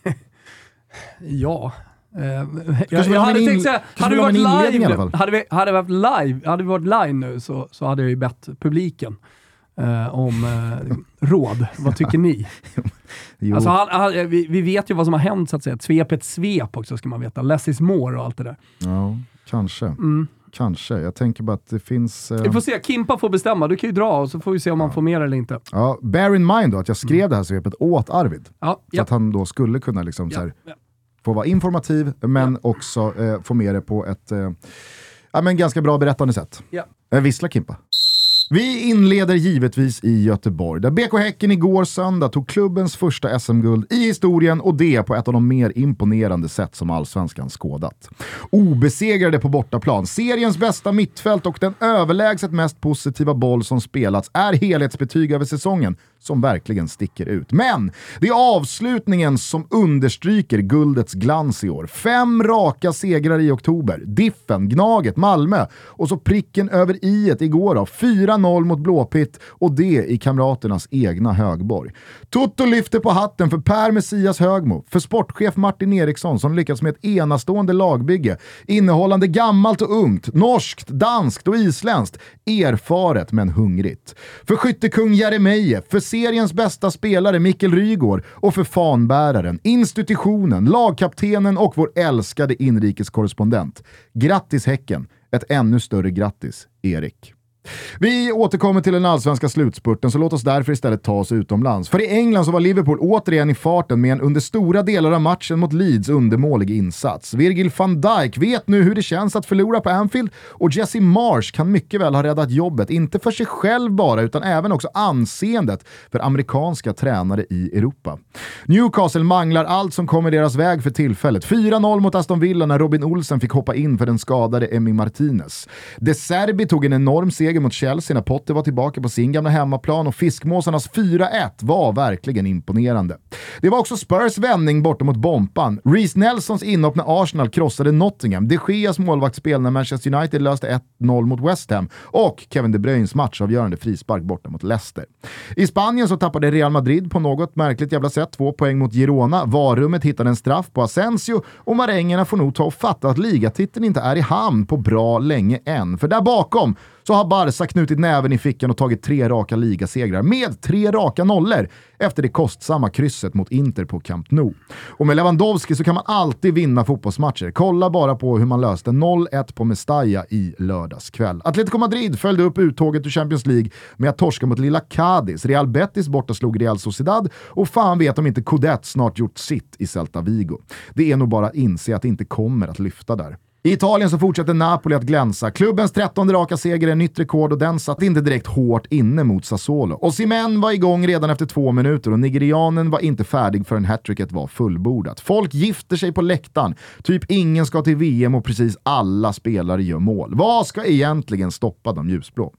ja. Uh, jag, jag hade tänkt säga, hade vi varit live, hade vi, hade vi varit live, hade vi varit live nu så, så hade jag ju bett publiken eh, om eh, råd. Vad tycker ni? alltså, han, han, vi, vi, vet ju vad som har hänt så att säga. Svep ett svep också ska man veta. Less is more och allt det där. Ja, kanske. Mm. Kanske. Jag tänker bara att det finns... Eh... Vi får se. Kimpa får bestämma. Du kan ju dra och så får vi se om ja. man får mer eller inte. Ja, bear in mind då att jag skrev mm. det här svepet åt Arvid. Ja, så ja. att han då skulle kunna liksom så här, få vara informativ, men också eh, få med det på ett eh, ja, men ganska bra berättande sätt. Ja. Eh, vissla Kimpa. Vi inleder givetvis i Göteborg, där BK Häcken igår söndag tog klubbens första SM-guld i historien och det på ett av de mer imponerande sätt som allsvenskan skådat. Obesegrade på bortaplan, seriens bästa mittfält och den överlägset mest positiva boll som spelats är helhetsbetyg över säsongen som verkligen sticker ut. Men det är avslutningen som understryker guldets glans i år. Fem raka segrar i oktober, Diffen, Gnaget, Malmö och så pricken över i igår då. 4-0 mot Blåpitt och det i kamraternas egna högborg. Toto lyfter på hatten för Per Messias Högmo, för sportchef Martin Eriksson som lyckats med ett enastående lagbygge innehållande gammalt och ungt, norskt, danskt och isländskt, erfaret men hungrigt. För skyttekung Jeremejeff, för seriens bästa spelare Mikkel Rygård och för fanbäraren, institutionen, lagkaptenen och vår älskade inrikeskorrespondent. Grattis Häcken! Ett ännu större grattis, Erik. Vi återkommer till den allsvenska slutspurten, så låt oss därför istället ta oss utomlands. För i England så var Liverpool återigen i farten med en under stora delar av matchen mot Leeds undermålig insats. Virgil van Dijk vet nu hur det känns att förlora på Anfield och Jesse Marsh kan mycket väl ha räddat jobbet, inte för sig själv bara, utan även också anseendet för amerikanska tränare i Europa. Newcastle manglar allt som kommer deras väg för tillfället. 4-0 mot Aston Villa när Robin Olsen fick hoppa in för den skadade Emi Martinez. De Serbi tog en enorm seger mot Chelsea när Potter var tillbaka på sin gamla hemmaplan och fiskmåsarnas 4-1 var verkligen imponerande. Det var också Spurs vändning borta mot Bompan. Reece Nelsons inhopp när Arsenal krossade Nottingham, de Geas målvaktsspel när Manchester United löste 1-0 mot West Ham och Kevin De Bruynes matchavgörande frispark borta mot Leicester. I Spanien så tappade Real Madrid på något märkligt jävla sätt två poäng mot Girona, Varummet hittade en straff på Asensio och marängerna får nog ta och fatta att ligatiteln inte är i hamn på bra länge än. För där bakom så har Barca knutit näven i fickan och tagit tre raka ligasegrar med tre raka nollor efter det kostsamma krysset mot Inter på Camp Nou. Och med Lewandowski så kan man alltid vinna fotbollsmatcher. Kolla bara på hur man löste 0-1 på Mestalla i lördags kväll. Atletico Madrid följde upp uttåget ur Champions League med att torska mot lilla Cadiz. Real Betis borta slog Real Sociedad och fan vet om inte Coudet snart gjort sitt i Celta Vigo. Det är nog bara att inse att det inte kommer att lyfta där. I Italien så fortsätter Napoli att glänsa. Klubbens 13 raka seger är nytt rekord och den satt inte direkt hårt inne mot Sassuolo. Och Simen var igång redan efter två minuter och nigerianen var inte färdig förrän hattricket var fullbordat. Folk gifter sig på läktaren. Typ ingen ska till VM och precis alla spelare gör mål. Vad ska egentligen stoppa de ljusblå?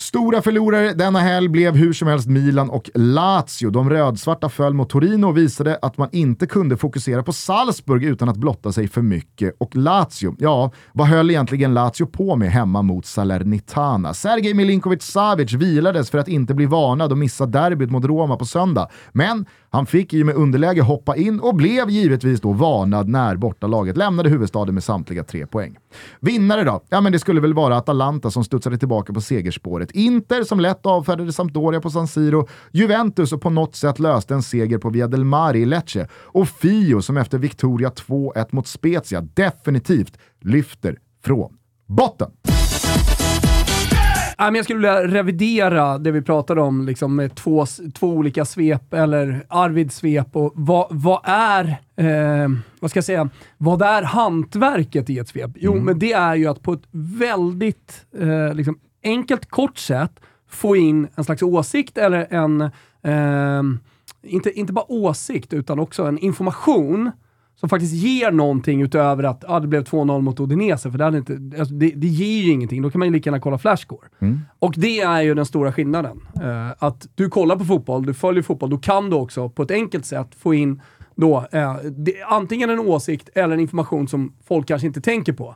Stora förlorare denna helg blev hur som helst Milan och Lazio. De rödsvarta föll mot Torino och visade att man inte kunde fokusera på Salzburg utan att blotta sig för mycket. Och Lazio, ja, vad höll egentligen Lazio på med hemma mot Salernitana? Sergej Milinkovic-Savic vilades för att inte bli varnad och missa derbyt mot Roma på söndag. Men han fick ju med underläge hoppa in och blev givetvis då varnad när bortalaget lämnade huvudstaden med samtliga tre poäng. Vinnare då? Ja, men det skulle väl vara Atalanta som studsade tillbaka på segerspåret. Inter som lätt avfärdade Sampdoria på San Siro, Juventus och på något sätt löste en seger på Via del Mare i Lecce och Fio som efter Victoria 2-1 mot Spezia definitivt lyfter från botten jag skulle vilja revidera det vi pratade om liksom med två, två olika svep, eller Arvids svep. Och vad, vad är, eh, vad ska jag säga, vad är hantverket i ett svep? Jo, mm. men det är ju att på ett väldigt eh, liksom enkelt, kort sätt få in en slags åsikt eller en, eh, inte, inte bara åsikt, utan också en information som faktiskt ger någonting utöver att ah, det blev 2-0 mot Odinese, för det, hade inte, alltså det, det ger ju ingenting. Då kan man ju lika gärna kolla flashscore. Mm. Och det är ju den stora skillnaden. Uh, att du kollar på fotboll, du följer fotboll, då kan du också på ett enkelt sätt få in då, uh, det, antingen en åsikt eller en information som folk kanske inte tänker på.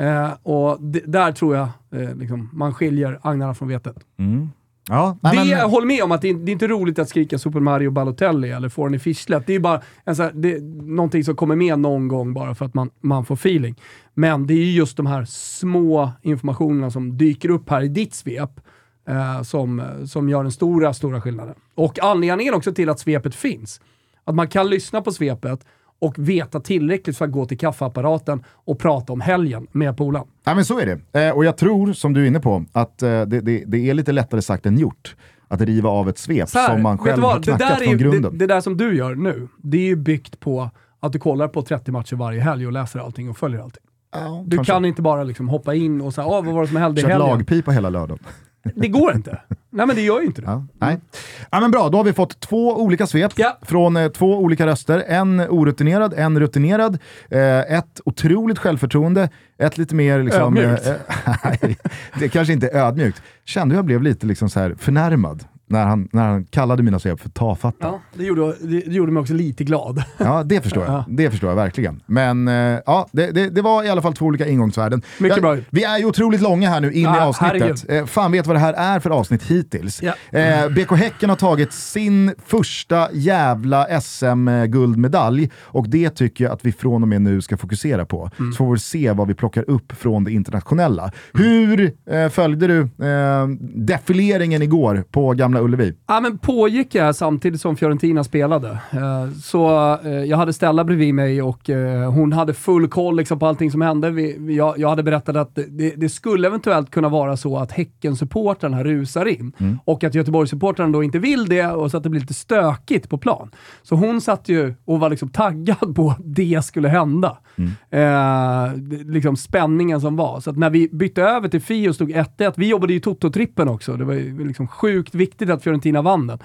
Uh, och där tror jag liksom, man skiljer agnarna från vetet. Mm. Ja, det, men... Håll med om att det det är, inte roligt att skrika Super Mario Balotelli eller får den i fischlet. Det är bara en så här, det någonting som kommer med någon gång bara för att man, man får feeling. Men det är just de här små informationerna som dyker upp här i ditt svep eh, som, som gör den stora, stora skillnaden. Och anledningen också till att svepet finns. Att man kan lyssna på svepet och veta tillräckligt för att gå till kaffeapparaten och prata om helgen med polaren. Ja, men så är det. Eh, och jag tror, som du är inne på, att eh, det, det, det, är lite lättare sagt än gjort att riva av ett svep här, som man själv har knackat från grunden. Det, det där som du gör nu, det är ju byggt på att du kollar på 30 matcher varje helg och läser allting och följer allting. Ja, du kanske. kan inte bara liksom hoppa in och säga vad var det som hände i helgen? Kört lagpipa hela lördagen. Det går inte. Nej men det gör ju inte det. Ja, nej. Ja, men bra, då har vi fått två olika svep ja. från eh, två olika röster. En orutinerad, en rutinerad. Eh, ett otroligt självförtroende, ett lite mer... Liksom, ödmjukt. Eh, det kanske inte är ödmjukt. Kände hur jag blev lite liksom så här förnärmad när han, när han kallade mina svep för tafatta. Ja, det gjorde, det gjorde mig också lite glad. Ja, det förstår jag. Det förstår jag verkligen. Men eh, ja, det, det, det, var i alla fall två olika ingångsvärden. Mycket bra. Vi är ju otroligt långa här nu in ja, i avsnittet. Eh, fan vet vad det här är för avsnitt hittills. Ja. Eh, BK Häcken har tagit sin första jävla SM-guldmedalj och det tycker jag att vi från och med nu ska fokusera på. Mm. Så får vi se vad vi plockar upp från det internationella. Hur eh, följde du eh, defileringen igår på gamla Ullevi? Ja, men pågick jag samtidigt som Fiorentina spelade. Eh, så eh, jag hade Stella bredvid mig och eh, hon hade full koll liksom, på allting som hände. jag, hade berättat att det, skulle eventuellt kunna vara så att Häcken-supportrarna rusar in mm. och att Göteborgs-supportrarna då inte vill det och så att det blir lite stökigt på plan. Så hon satt ju och var liksom taggad på att det skulle hända. Mm. Eh, liksom spänningen som var. Så när vi bytte över till Fio och stod 1-1, vi jobbade ju Toto-trippen också. Det var ju liksom sjukt viktigt att Fiorentina vann den.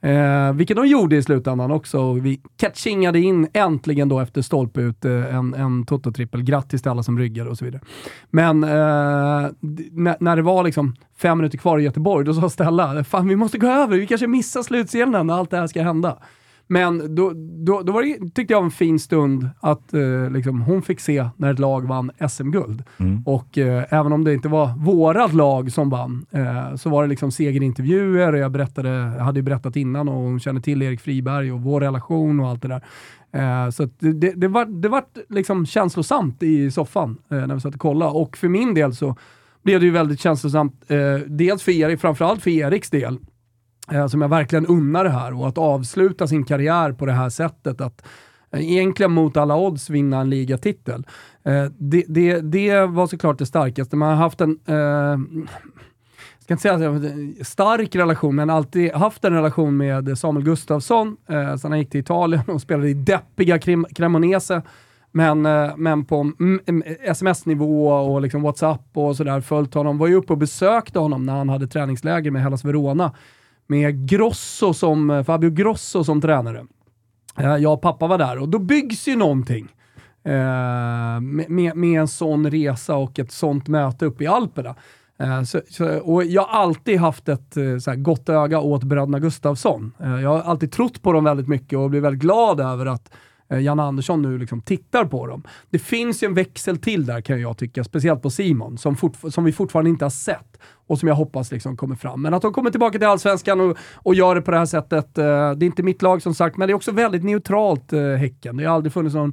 Eh, vilket de gjorde i slutändan också. Vi catchingade in äntligen då efter stolpe ut eh, en, en Toto-trippel. Grattis till alla som ryggar och så vidare. Men eh, när det var liksom fem minuter kvar i Göteborg, då sa Stella, fan vi måste gå över, vi kanske missar slutscenen när allt det här ska hända. Men då, då, då var det, tyckte jag, en fin stund att eh, liksom, hon fick se när ett lag vann SM-guld. Mm. Och eh, även om det inte var vårat lag som vann, eh, så var det liksom segerintervjuer och jag, berättade, jag hade ju berättat innan och hon kände till Erik Friberg och vår relation och allt det där. Eh, så det, det, det, var, det var liksom känslosamt i soffan eh, när vi satt och kollade. Och för min del så blev det ju väldigt känslosamt. Eh, dels för Erik, framförallt för Eriks del eh, som jag verkligen unnar det här och att avsluta sin karriär på det här sättet. Att eh, egentligen mot alla odds vinna en ligatitel. Eh, det, det, det var såklart det starkaste. Man har haft en eh, ska inte säga stark relation, men alltid haft en relation med Samuel Gustafsson. Eh, sen han gick till Italien och spelade i deppiga Cremonese. Men, eh, men på sms-nivå och liksom WhatsApp och sådär följt honom. Var ju uppe och besökte honom när han hade träningsläger med Hellas Verona med Grosso som, eh, Fabio Grosso som tränare. Eh, jag och pappa var där och då byggs ju någonting. Eh, med, med, en sån resa och ett sånt möte uppe i Alperna. Eh, så, så, och jag har alltid haft ett eh, så här, gott öga åt bröderna Gustafsson. Eh, jag har alltid trott på dem väldigt mycket och blivit väldigt glad över att eh, Jan Andersson nu liksom tittar på dem. Det finns ju en växel till där kan jag tycka, speciellt på Simon, som, som vi fortfarande inte har sett och som jag hoppas liksom kommer fram. Men att de kommer tillbaka till Allsvenskan och, och gör det på det här sättet, eh, det är inte mitt lag som sagt, men det är också väldigt neutralt eh, Häcken. Det har aldrig funnits någon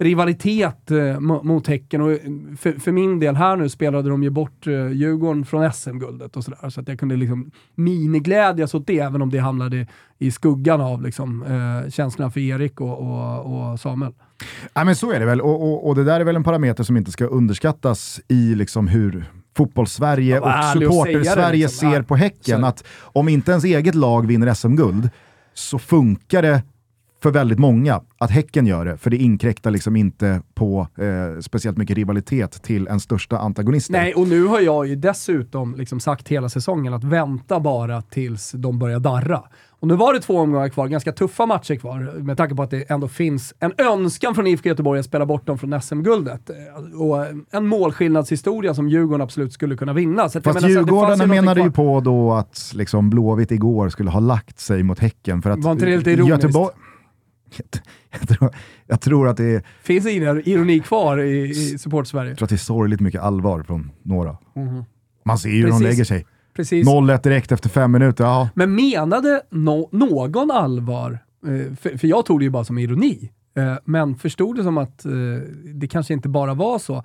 rivalitet eh, mot Häcken och för, för, min del här nu spelade de ju bort eh, Djurgården från SM-guldet och sådär. Så att jag kunde liksom miniglädjas åt det, även om det hamnade i skuggan av liksom, eh, känslorna för Erik och, och, och Samuel. Ja, men så är det väl, och, och, och, det där är väl en parameter som inte ska underskattas i liksom hur fotbollssverige och supporter-Sverige liksom. ser på Häcken. Att om inte ens eget lag vinner SM-guld så funkar det för väldigt många att Häcken gör det, för det inkräktar liksom inte på eh, speciellt mycket rivalitet till en största antagonisten. Nej, och nu har jag ju dessutom liksom sagt hela säsongen att vänta bara tills de börjar darra. Och nu var det två omgångar kvar, ganska tuffa matcher kvar, med tanke på att det ändå finns en önskan från IFK Göteborg att spela bort dem från SM-guldet. Eh, och en målskillnadshistoria som Djurgården absolut skulle kunna vinna. Så Fast Djurgården menade ju på då att liksom Blåvitt igår skulle ha lagt sig mot Häcken. För att var inte det lite ironiskt? Göteborg jag, tror, jag tror att det är... Finns det ingen ironi kvar i, i support-Sverige? Jag tror att det är sorgligt mycket allvar från några. Mm. Man ser ju hur de lägger sig. Precis. 0-1 direkt efter fem minuter. Ja. Men menade no någon allvar? Eh, för, för, jag tog det ju bara som ironi. Eh, men förstod det som att eh, det kanske inte bara var så.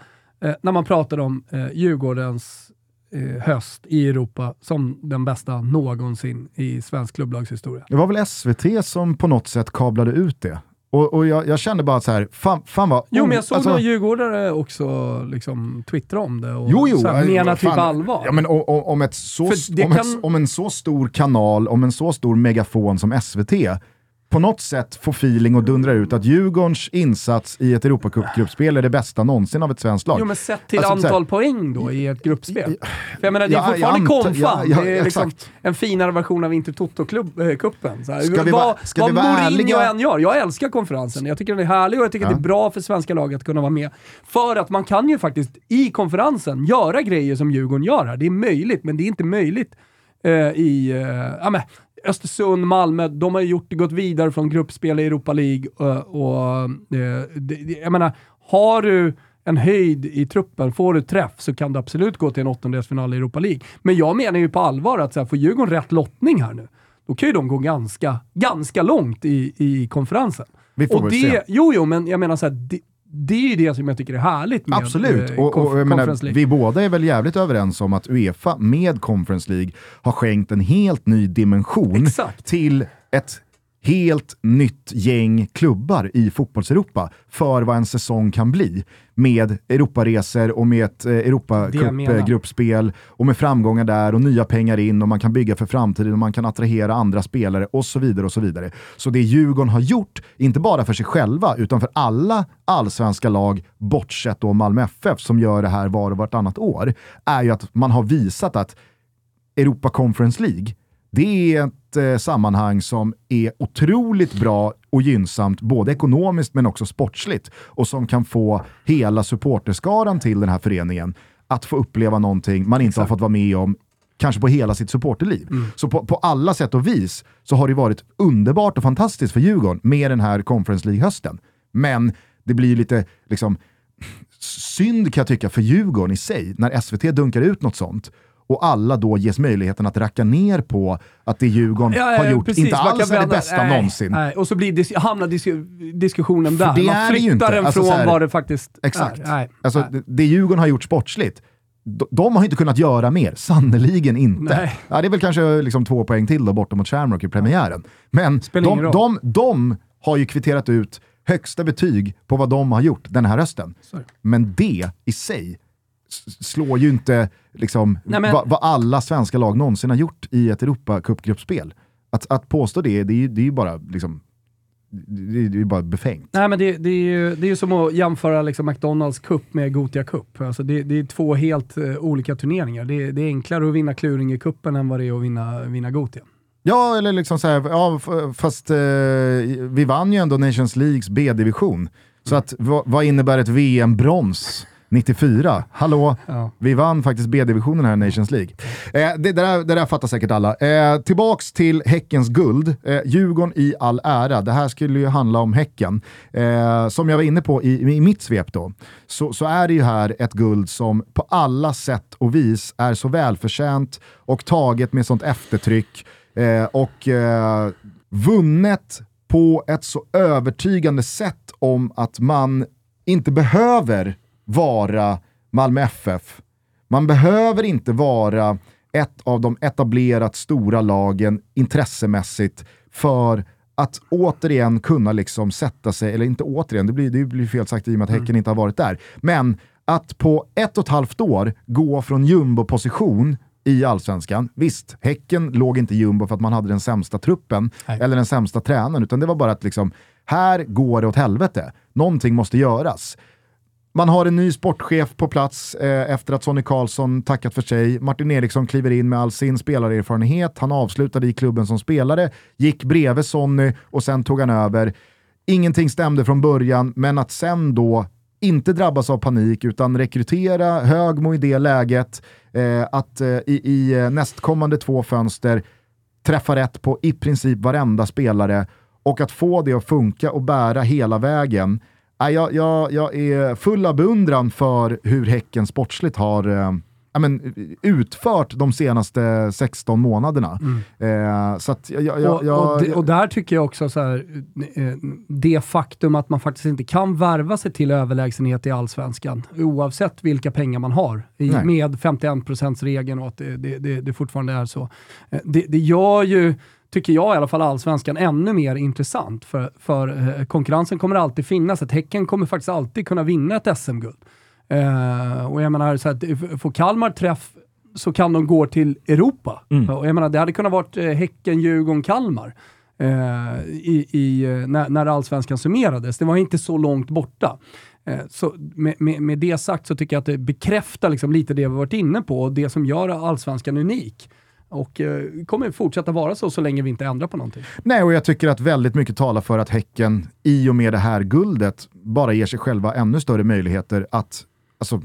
När man pratade om Djurgårdens höst i Europa som den bästa någonsin i svensk klubblagshistoria. Det var väl SVT som på något sätt kablade ut det. Och, och jag, jag, kände bara så här, fan, fan vad... Jo, men jag såg alltså, några djurgårdare också liksom, twittra om det och jo, jo, så här, mena typ allvar. Ja, men om, om, ett så, om, kan... ett, om en så stor kanal, om en så stor megafon som SVT på något sätt få feeling och dundra ut att Djurgårdens insats i ett Europacup-gruppspel är det bästa någonsin av ett svenskt lag. Jo men sett till alltså, antal här, poäng då i ett gruppspel. För jag menar, det är ja, fortfarande konfan. Ja, det är liksom en finare version av Intertoto-cupen. Äh, ska vi vad vad Mourinho än gör, jag älskar konferensen. Jag tycker den är härlig och jag tycker ja. det är bra för svenska lag att kunna vara med. För att man kan ju faktiskt i konferensen göra grejer som Djurgården gör här. Det är möjligt, men det är inte möjligt uh, i... Uh, ja, men, Östersund, Malmö, de har ju gjort, gått vidare från gruppspel i Europa League och, och eh, det, jag menar, har du en höjd i truppen, får du träff så kan du absolut gå till en åttondelsfinal i Europa League. Men jag menar ju på allvar att så här, får Djurgården rätt lottning här nu, då kan ju de gå ganska, ganska långt i, i konferensen. Vi får och väl det, se. Jo, jo, men jag menar så här, det, det är ju det som jag tycker är härligt med Absolut, eh, och, och, menar, vi båda är väl jävligt överens om att Uefa med Conference League har skänkt en helt ny dimension Exakt. till ett helt nytt gäng klubbar i fotbollseuropa för vad en säsong kan bli. Med Europaresor och med ett eh, Europacup-gruppspel och med framgångar där och nya pengar in och man kan bygga för framtiden och man kan attrahera andra spelare och så vidare. och Så vidare. Så det Djurgården har gjort, inte bara för sig själva utan för alla allsvenska lag, bortsett då Malmö FF som gör det här var och vartannat år, är ju att man har visat att Europa Conference League, det är eh, sammanhang som är otroligt bra och gynnsamt, både ekonomiskt men också sportsligt. Och som kan få hela supporterskaran till den här föreningen att få uppleva någonting man inte Exakt. har fått vara med om kanske på hela sitt supporterliv. Mm. Så på, på, alla sätt och vis så har det varit underbart och fantastiskt för Djurgården med den här Conference League-hösten. Men det blir lite liksom, synd kan jag tycka för Djurgården i sig när SVT dunkar ut något sånt och alla då ges möjligheten att racka ner på att det Djurgården ja, ja, har gjort precis, inte alls är det bästa nej, någonsin. Nej. Och så blir dis hamnar dis diskussionen där. Det Man flyttar den alltså, från här, vad det faktiskt exakt. är. Nej, alltså, nej. Det Djurgården har gjort sportsligt, de har inte kunnat göra mer, sannoliken inte. Ja, det är väl kanske liksom två poäng till då borta mot Shamrock i premiären. Men de, de, de, har ju kvitterat ut högsta betyg på vad de har gjort den här hösten. Sorry. Men det i sig slår ju inte liksom, Nej, men... vad, vad, alla svenska lag någonsin har gjort i ett Europacup-gruppspel. Att, att påstå det, det är ju, det är ju bara liksom, det är ju bara befängt. Nej, men det, det, är ju det är som att jämföra liksom McDonalds Cup med Gotia Cup. Alltså det, det är två helt uh, olika turneringar. Det, det, är enklare att vinna kluring i kuppen än vad det är att vinna, vinna Gotia. Ja, eller liksom så här, ja, fast uh, vi vann ju ändå Nations Leagues B-division. Så att, vad, vad innebär ett VM-brons? 94. Hallå, ja. vi vann faktiskt B-divisionen här i Nations League. Eh, det, det, där, det där fattar säkert alla. Eh, tillbaks till Häckens guld. Eh, Djurgården i all ära. Det här skulle ju handla om Häcken. Eh, som jag var inne på i, i mitt svep då, så, så, är det ju här ett guld som på alla sätt och vis är så välförtjänt och taget med sånt eftertryck eh, och eh, vunnet på ett så övertygande sätt om att man inte behöver vara Malmö FF. Man behöver inte vara ett av de etablerat stora lagen intressemässigt för att återigen kunna liksom sätta sig, eller inte återigen, det blir, det blir fel sagt i och med att mm. Häcken mm. inte har varit där, men att på ett och ett halvt år gå från jumbo-position i allsvenskan. Visst, Häcken låg inte jumbo för att man hade den sämsta truppen Nej. eller den sämsta tränaren, utan det var bara att liksom, här går det åt helvete. Någonting måste göras. Man har en ny sportchef på plats eh, efter att Sonny Karlsson tackat för sig. Martin Eriksson kliver in med all sin spelarerfarenhet. Han avslutade i klubben som spelare, gick bredvid Sonny och sen tog han över. Ingenting stämde från början, men att sen då inte drabbas av panik utan rekrytera Högmo i det läget, eh, att eh, i, i eh, nästkommande två fönster träffa rätt på i princip varenda spelare och att få det att funka och bära hela vägen jag, jag, jag är full av beundran för hur Häcken sportsligt har eh, men, utfört de senaste 16 månaderna. Mm. Eh, så att, jag, jag, och, och, det, och, där tycker jag också så här, eh, det faktum att man faktiskt inte kan värva sig till överlägsenhet i allsvenskan, oavsett vilka pengar man har, i, med 51%-regeln och att det, det, det, det fortfarande är så. Eh, det, det gör ju tycker jag i alla fall, allsvenskan ännu mer intressant. För, för eh, konkurrensen kommer alltid finnas. Ett Häcken kommer faktiskt alltid kunna vinna ett SM-guld. Eh, och jag menar, så att, får Kalmar träff så kan de gå till Europa. Mm. Och jag menar, det hade kunnat vara eh, Häcken, Djurgården, Kalmar. Eh, i, i, eh, när, när allsvenskan summerades. Det var inte så långt borta. Så med, med, med, det sagt så tycker jag att det bekräftar liksom lite det vi varit inne på och det som gör allsvenskan unik. Och eh, kommer fortsätta vara så så länge vi inte ändrar på någonting. Nej, och jag tycker att väldigt mycket talar för att Häcken i och med det här guldet bara ger sig själva ännu större möjligheter att alltså,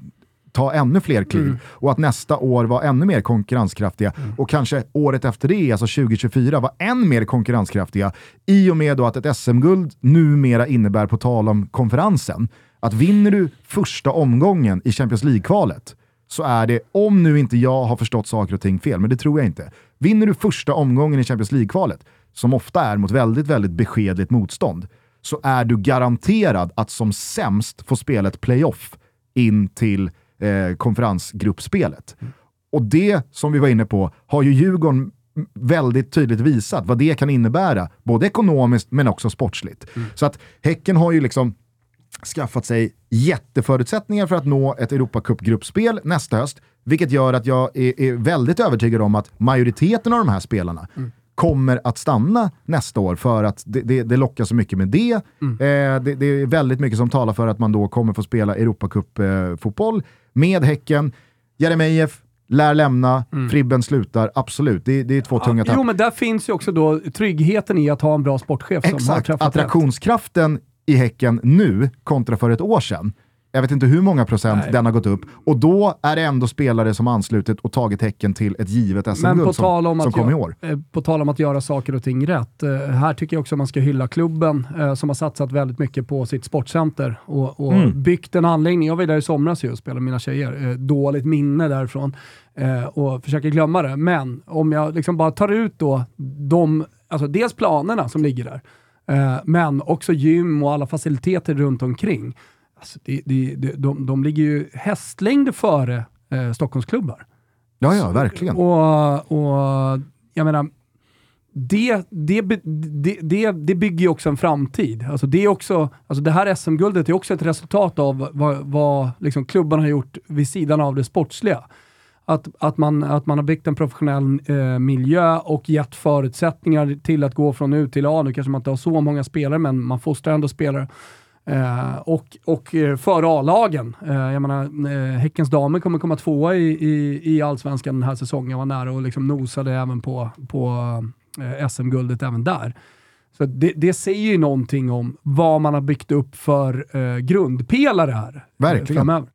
ta ännu fler kliv mm. och att nästa år vara ännu mer konkurrenskraftiga mm. och kanske året efter det, alltså 2024, vara än mer konkurrenskraftiga i och med då att ett SM-guld numera innebär, på tal om konferensen, att vinner du första omgången i Champions League-kvalet så är det, om nu inte jag har förstått saker och ting fel, men det tror jag inte. Vinner du första omgången i Champions League-kvalet, som ofta är mot väldigt, väldigt beskedligt motstånd, så är du garanterad att som sämst få spela ett playoff in till eh, konferensgruppspelet. Mm. Och det, som vi var inne på, har ju Djurgården väldigt tydligt visat vad det kan innebära, både ekonomiskt men också sportsligt. Mm. Så att Häcken har ju liksom skaffat sig jätteförutsättningar för att nå ett Europacup-gruppspel nästa höst, vilket gör att jag är, är, väldigt övertygad om att majoriteten av de här spelarna mm. kommer att stanna nästa år för att det, det, det lockar så mycket med det. Mm. Eh, det. det. är väldigt mycket som talar för att man då kommer få spela Europacup-fotboll med Häcken. Jeremejeff lär lämna, mm. Fribben slutar, absolut. Det, det är två ja, tunga tapp. Jo, men där finns ju också då tryggheten i att ha en bra sportchef Exakt. som har träffat Attraktionskraften rätt. I Häcken nu kontra för ett år sedan jag vet inte hur många procent Nej. den har gått upp. Och då är det ändå spelare som anslutit och tagit tecken till ett givet SM-guld som, som kom i år. Eh, på tal om att göra saker och ting rätt. Eh, här tycker jag också man ska hylla klubben eh, som har satsat väldigt mycket på sitt sportcenter och, och mm. byggt en anläggning. Jag var där i somras och spelade med mina tjejer. dåligt minne därifrån och försöker glömma det. Men om jag liksom bara tar ut då de, alltså dels planerna som ligger där, men också gym och alla faciliteter runt omkring Alltså det, det, det, de, de ligger ju hästlängder före eh, Stockholmsklubbar. Ja, ja, verkligen. Och, och jag menar, det, det, det, det, det bygger ju också en framtid. Alltså det, är också, alltså det här SM-guldet är också ett resultat av vad, vad liksom klubbarna har gjort vid sidan av det sportsliga. Att, att, man, att man har byggt en professionell eh, miljö och gett förutsättningar till att gå från U till A. Nu kanske man inte har så många spelare, men man fostrar ändå spelare Eh, och, och eh, före A-lagen. Eh, jag menar, eh, Häckens damer kommer komma tvåa i, i, i Allsvenskan den här säsongen. Jag var nära och liksom nosade även på, på eh, SM-guldet även där. Så det, det, säger ju någonting om vad man har byggt upp för eh, grundpelare här. Eh, Verkligen. Framöver.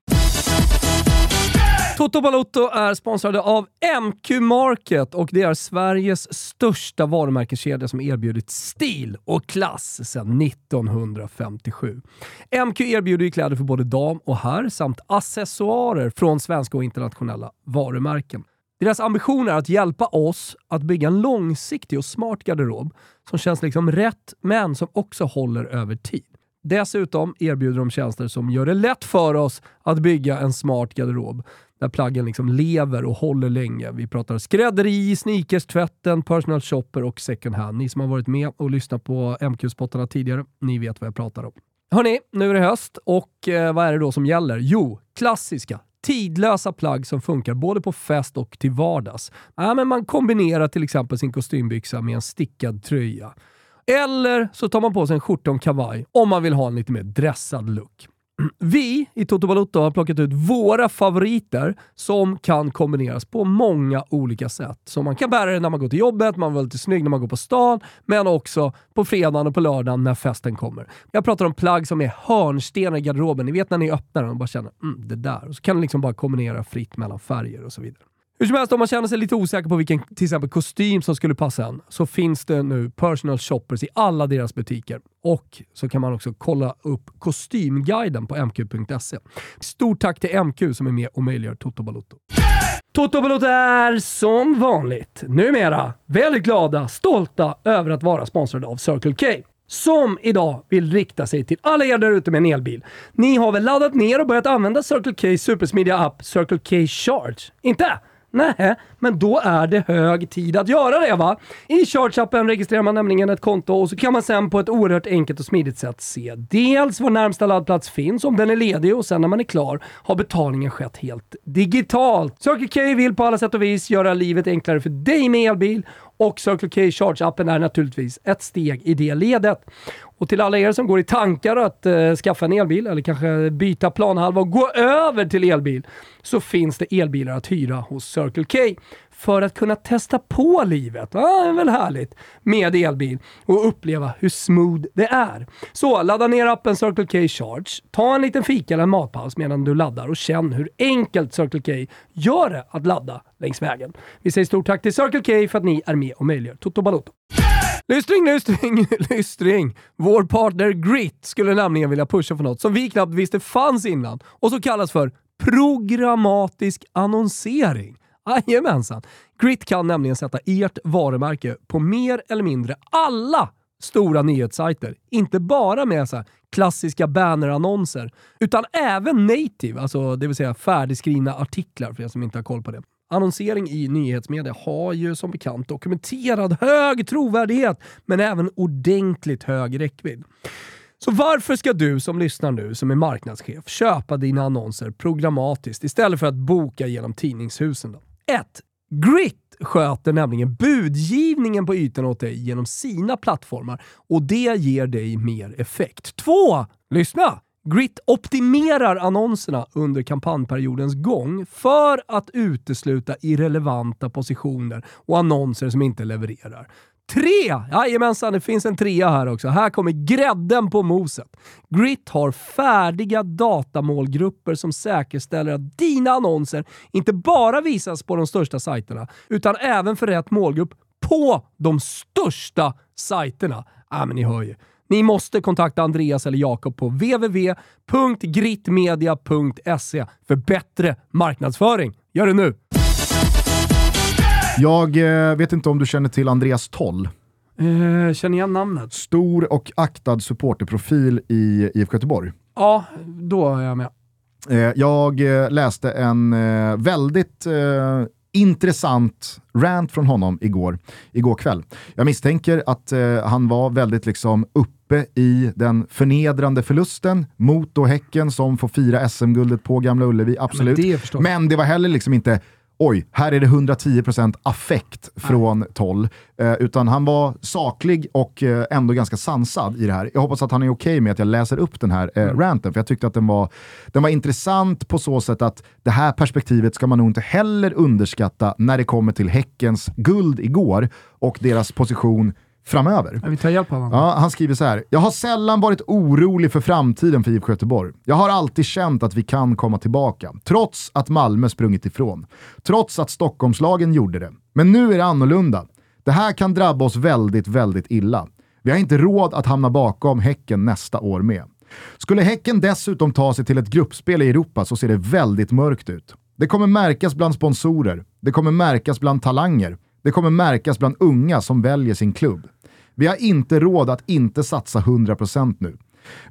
Toto Balotto är sponsrade av MQ Market och det är Sveriges största varumärkeskedja som erbjudit stil och klass sedan 1957. MQ erbjuder kläder för både dam och herr samt accessoarer från svenska och internationella varumärken. Deras ambition är att hjälpa oss att bygga en långsiktig och smart garderob som känns liksom rätt, men som också håller över tid. Dessutom erbjuder de tjänster som gör det lätt för oss att bygga en smart garderob där plaggen liksom lever och håller länge. Vi pratar skrädderi, sneakers, tvätten, personal shopper och second hand. Ni som har varit med och lyssnat på MQ-spottarna tidigare, ni vet vad jag pratar om. Hörni, nu är det höst och eh, vad är det då som gäller? Jo, klassiska, tidlösa plagg som funkar både på fest och till vardags. Ja, men man kombinerar till exempel sin kostymbyxa med en stickad tröja. Eller så tar man på sig en skjorta och en kavaj om man vill ha en lite mer dressad look. Vi i Toto Balotto har plockat ut våra favoriter som kan kombineras på många olika sätt. Så man kan bära det när man går till jobbet, man vill vara lite snygg när man går på stan, men också på fredagen och på lördagen när festen kommer. Jag pratar om plagg som är hörnstenar i garderoben. Ni vet när ni öppnar den och bara känner mm, det där. Och så kan ni liksom bara kombinera fritt mellan färger och så vidare. Hur som helst, om man känner sig lite osäker på vilken till exempel kostym som skulle passa en, så finns det nu personal shoppers i alla deras butiker. Och så kan man också kolla upp kostymguiden på mq.se. Stort tack till MQ som är med och möjliggör Toto Balotto. Toto Balotto är som vanligt numera väldigt glada, stolta över att vara sponsrade av Circle K som idag vill rikta sig till alla er där ute med en elbil. Ni har väl laddat ner och börjat använda Circle K supersmidiga app Circle K Charge? Inte? Nej, men då är det hög tid att göra det va? I Charge-appen registrerar man nämligen ett konto och så kan man sen på ett oerhört enkelt och smidigt sätt se dels var närmsta laddplats finns, om den är ledig och sen när man är klar har betalningen skett helt digitalt. Circle K vill på alla sätt och vis göra livet enklare för dig med elbil och Circle K Charge-appen är naturligtvis ett steg i det ledet. Och till alla er som går i tankar att eh, skaffa en elbil eller kanske byta planhalva och gå över till elbil så finns det elbilar att hyra hos Circle K för att kunna testa på livet. Ah, det är väl härligt med elbil och uppleva hur smooth det är. Så ladda ner appen Circle K Charge, ta en liten fika eller en matpaus medan du laddar och känn hur enkelt Circle K gör det att ladda längs vägen. Vi säger stort tack till Circle K för att ni är med och möjliggör Toto Balotto. Lystring, lystring, lystring. Vår partner Grit skulle nämligen vilja pusha för något som vi knappt visste fanns innan och som kallas för programmatisk annonsering. Jajamensan! Grit kan nämligen sätta ert varumärke på mer eller mindre alla stora nyhetssajter. Inte bara med så klassiska bannerannonser, utan även native, alltså det vill säga färdigskrivna artiklar för er som inte har koll på det. Annonsering i nyhetsmedia har ju som bekant dokumenterad hög trovärdighet, men även ordentligt hög räckvidd. Så varför ska du som lyssnar nu, som är marknadschef, köpa dina annonser programmatiskt istället för att boka genom tidningshusen? 1. Grit sköter nämligen budgivningen på ytan åt dig genom sina plattformar och det ger dig mer effekt. 2. Lyssna! Grit optimerar annonserna under kampanjperiodens gång för att utesluta irrelevanta positioner och annonser som inte levererar. Tre! Jajamensan, det finns en trea här också. Här kommer grädden på moset. Grit har färdiga datamålgrupper som säkerställer att dina annonser inte bara visas på de största sajterna, utan även för rätt målgrupp på de största sajterna. Ja, men ni hör ju. Ni måste kontakta Andreas eller Jakob på www.gritmedia.se för bättre marknadsföring. Gör det nu! Jag eh, vet inte om du känner till Andreas Toll? Eh, känner igen namnet. Stor och aktad supporterprofil i IFK Göteborg. Ja, då är jag med. Eh, jag eh, läste en eh, väldigt intressant rant från honom igår, igår kväll. Jag misstänker att han var väldigt liksom uppe i den förnedrande förlusten mot då Häcken som får fira SM-guldet på Gamla Ullevi, absolut. Ja, men, det men, det var heller liksom inte oj, här är det 110% affekt från Nej. Toll. Eh, utan han var saklig och eh, ändå ganska sansad i det här. Jag hoppas att han är okej okay med att jag läser upp den här eh, mm. ranten, för jag tyckte att den var, den var intressant på så sätt att det här perspektivet ska man nog inte heller underskatta när det kommer till Häckens guld igår och deras position framöver. vi tar hjälp av honom. Ja, han skriver så här. Jag har sällan varit orolig för framtiden för IFK Göteborg. Jag har alltid känt att vi kan komma tillbaka, trots att Malmö sprungit ifrån. Trots att Stockholmslagen gjorde det. Men nu är det annorlunda. Det här kan drabba oss väldigt, väldigt illa. Vi har inte råd att hamna bakom Häcken nästa år med. Skulle Häcken dessutom ta sig till ett gruppspel i Europa så ser det väldigt mörkt ut. Det kommer märkas bland sponsorer, det kommer märkas bland talanger, det kommer märkas bland unga som väljer sin klubb. Vi har inte råd att inte satsa 100% nu.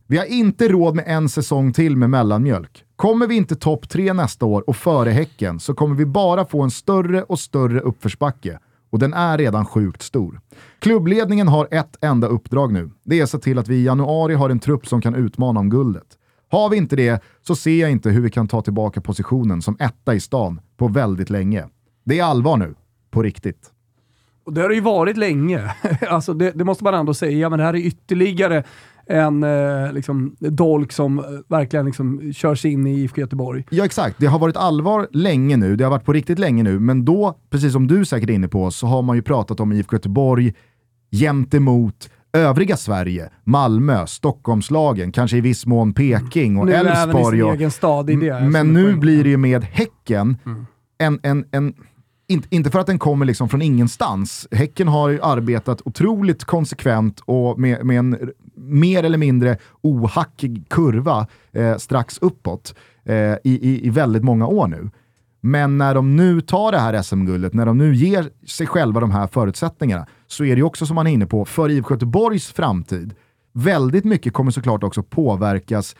Vi har inte råd med en säsong till med mellanmjölk. Kommer vi inte topp tre nästa år och före Häcken så kommer vi bara få en större och större uppförsbacke. Och den är redan sjukt stor. Klubbledningen har ett enda uppdrag nu. Det är att se till att vi i januari har en trupp som kan utmana om guldet. Har vi inte det så ser jag inte hur vi kan ta tillbaka positionen som etta i stan på väldigt länge. Det är allvar nu. På riktigt. Och det har det ju varit länge. alltså det, det, måste man ändå säga, men det här är ytterligare en eh, liksom, dolk som eh, verkligen liksom, körs in i IFK Göteborg. Ja exakt, det har varit allvar länge nu, det har varit på riktigt länge nu, men då, precis som du säkert är inne på, så har man ju pratat om IFK Göteborg gentemot övriga Sverige, Malmö, Stockholmslagen, kanske i viss mån Peking och Elfsborg. Men nu blir det ju med Häcken mm. en, en, en inte, inte för att den kommer liksom från ingenstans. Häcken har ju arbetat otroligt konsekvent och med, med en mer eller mindre ohackig kurva eh, strax uppåt eh, i, i, i väldigt många år nu. Men när de nu tar det här SM-guldet, när de nu ger sig själva de här förutsättningarna, så är det ju också som man är inne på, för IFK Göteborgs framtid, väldigt mycket kommer såklart också påverkas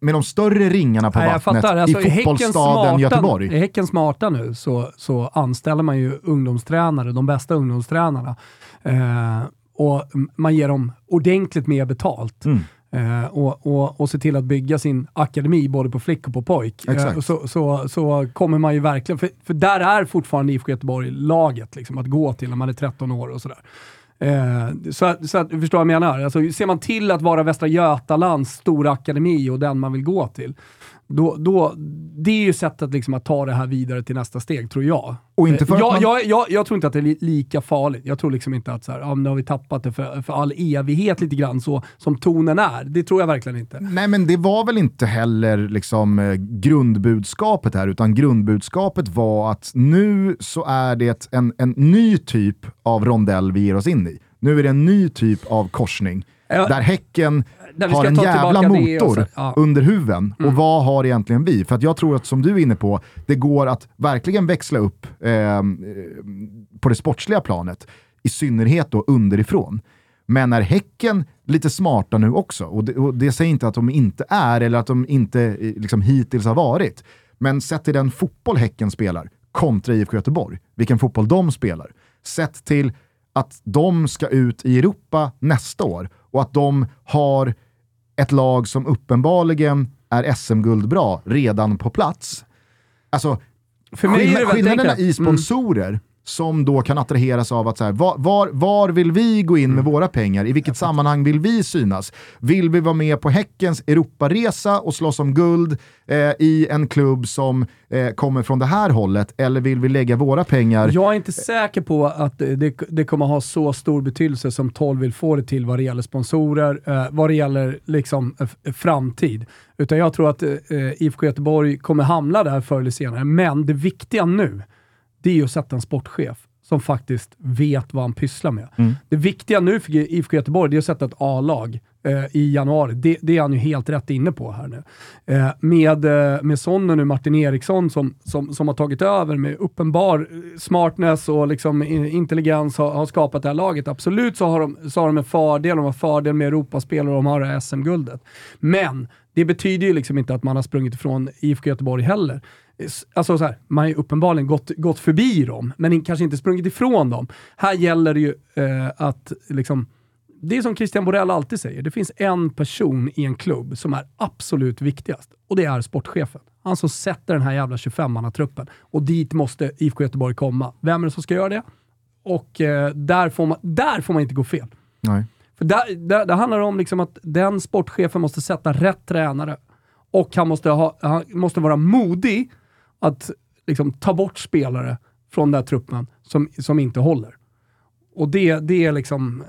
med de större ringarna på Nej, vattnet alltså, i fotbollsstaden Göteborg. Är Häcken smarta nu så, så anställer man ju ungdomstränare, de bästa ungdomstränarna. Eh, och man ger dem ordentligt mer betalt. Mm. Eh, och, och, och se till att bygga sin akademi både på flick och på pojk. Eh, så, så, så kommer man ju verkligen, för, för där är fortfarande IFK Göteborg laget liksom, att gå till när man är 13 år och sådär. Eh, så, så att, du förstår vad jag menar? Alltså, ser man till att vara Västra Götalands stora akademi och den man vill gå till, då, då, det är ju sättet liksom att ta det här vidare till nästa steg, tror jag. Och inte för eh, jag, man... jag, jag, jag, tror inte att det är lika farligt. Jag tror liksom inte att så här, ja, nu har vi tappat det för, för all evighet lite grann, så som tonen är. Det tror jag verkligen inte. Nej, men det var väl inte heller liksom, eh, grundbudskapet här, utan grundbudskapet var att nu så är det en, en ny typ av rondell vi ger oss in i. Nu är det en ny typ av korsning. Ja. Där Häcken har en jävla motor ja. under huven. Mm. Och vad har egentligen vi? För jag tror att, som du är inne på, det går att verkligen växla upp eh, på det sportsliga planet. I synnerhet då underifrån. Men är Häcken lite smarta nu också? Och det, och det säger inte att de inte är, eller att de inte eh, liksom, hittills har varit. Men sett till den fotboll Häcken spelar kontra IFK Göteborg, vilken fotboll de spelar. Sett till att de ska ut i Europa nästa år och att de har ett lag som uppenbarligen är SM-guld bra redan på plats. Alltså, För mig skillnaderna, i mm. sponsorer mm som då kan attraheras av att så här, var, var, var, vill vi gå in med mm. våra pengar? I vilket sammanhang vill vi synas? Vill vi vara med på Häckens Europaresa och slåss om guld eh, i en klubb som eh, kommer från det här hållet? Eller vill vi lägga våra pengar... Jag är inte säker på att det, det kommer ha så stor betydelse som 12 vill få det till vad det gäller sponsorer, eh, vad det gäller liksom, framtid. Utan jag tror att eh, IFK Göteborg kommer hamna där förr eller senare. Men det viktiga nu, det är ju att sätta en sportchef som faktiskt vet vad han pysslar med. Mm. Det viktiga nu för IFK Göteborg är att sätta ett A-lag eh, i januari. Det, det, är han ju helt rätt inne på här nu. Eh, med, eh, med Son och nu Martin Eriksson som, som, som har tagit över med uppenbar smartness och liksom intelligens har, har skapat det här laget. Absolut så har, de, så har de en fördel, de har fördel med Europaspel och de har SM-guldet. Men det betyder ju liksom inte att man har sprungit ifrån IFK Göteborg heller alltså så här, man har ju uppenbarligen gått, gått förbi dem, men kanske inte sprungit ifrån dem. Här gäller det ju eh, att liksom, det är som Christian Borell alltid säger, det finns en person i en klubb som är absolut viktigast och det är sportchefen. Han som sätter den här jävla 25-mannatruppen och dit måste IFK Göteborg komma. Vem är det som ska göra det? Och eh, där, får man, där får man inte gå fel. Nej. För där, där, där handlar det om liksom att den sportchefen måste sätta rätt tränare och han måste, ha, han måste vara modig att liksom, ta bort spelare från den här truppen som, som inte håller. Och det, det är liksom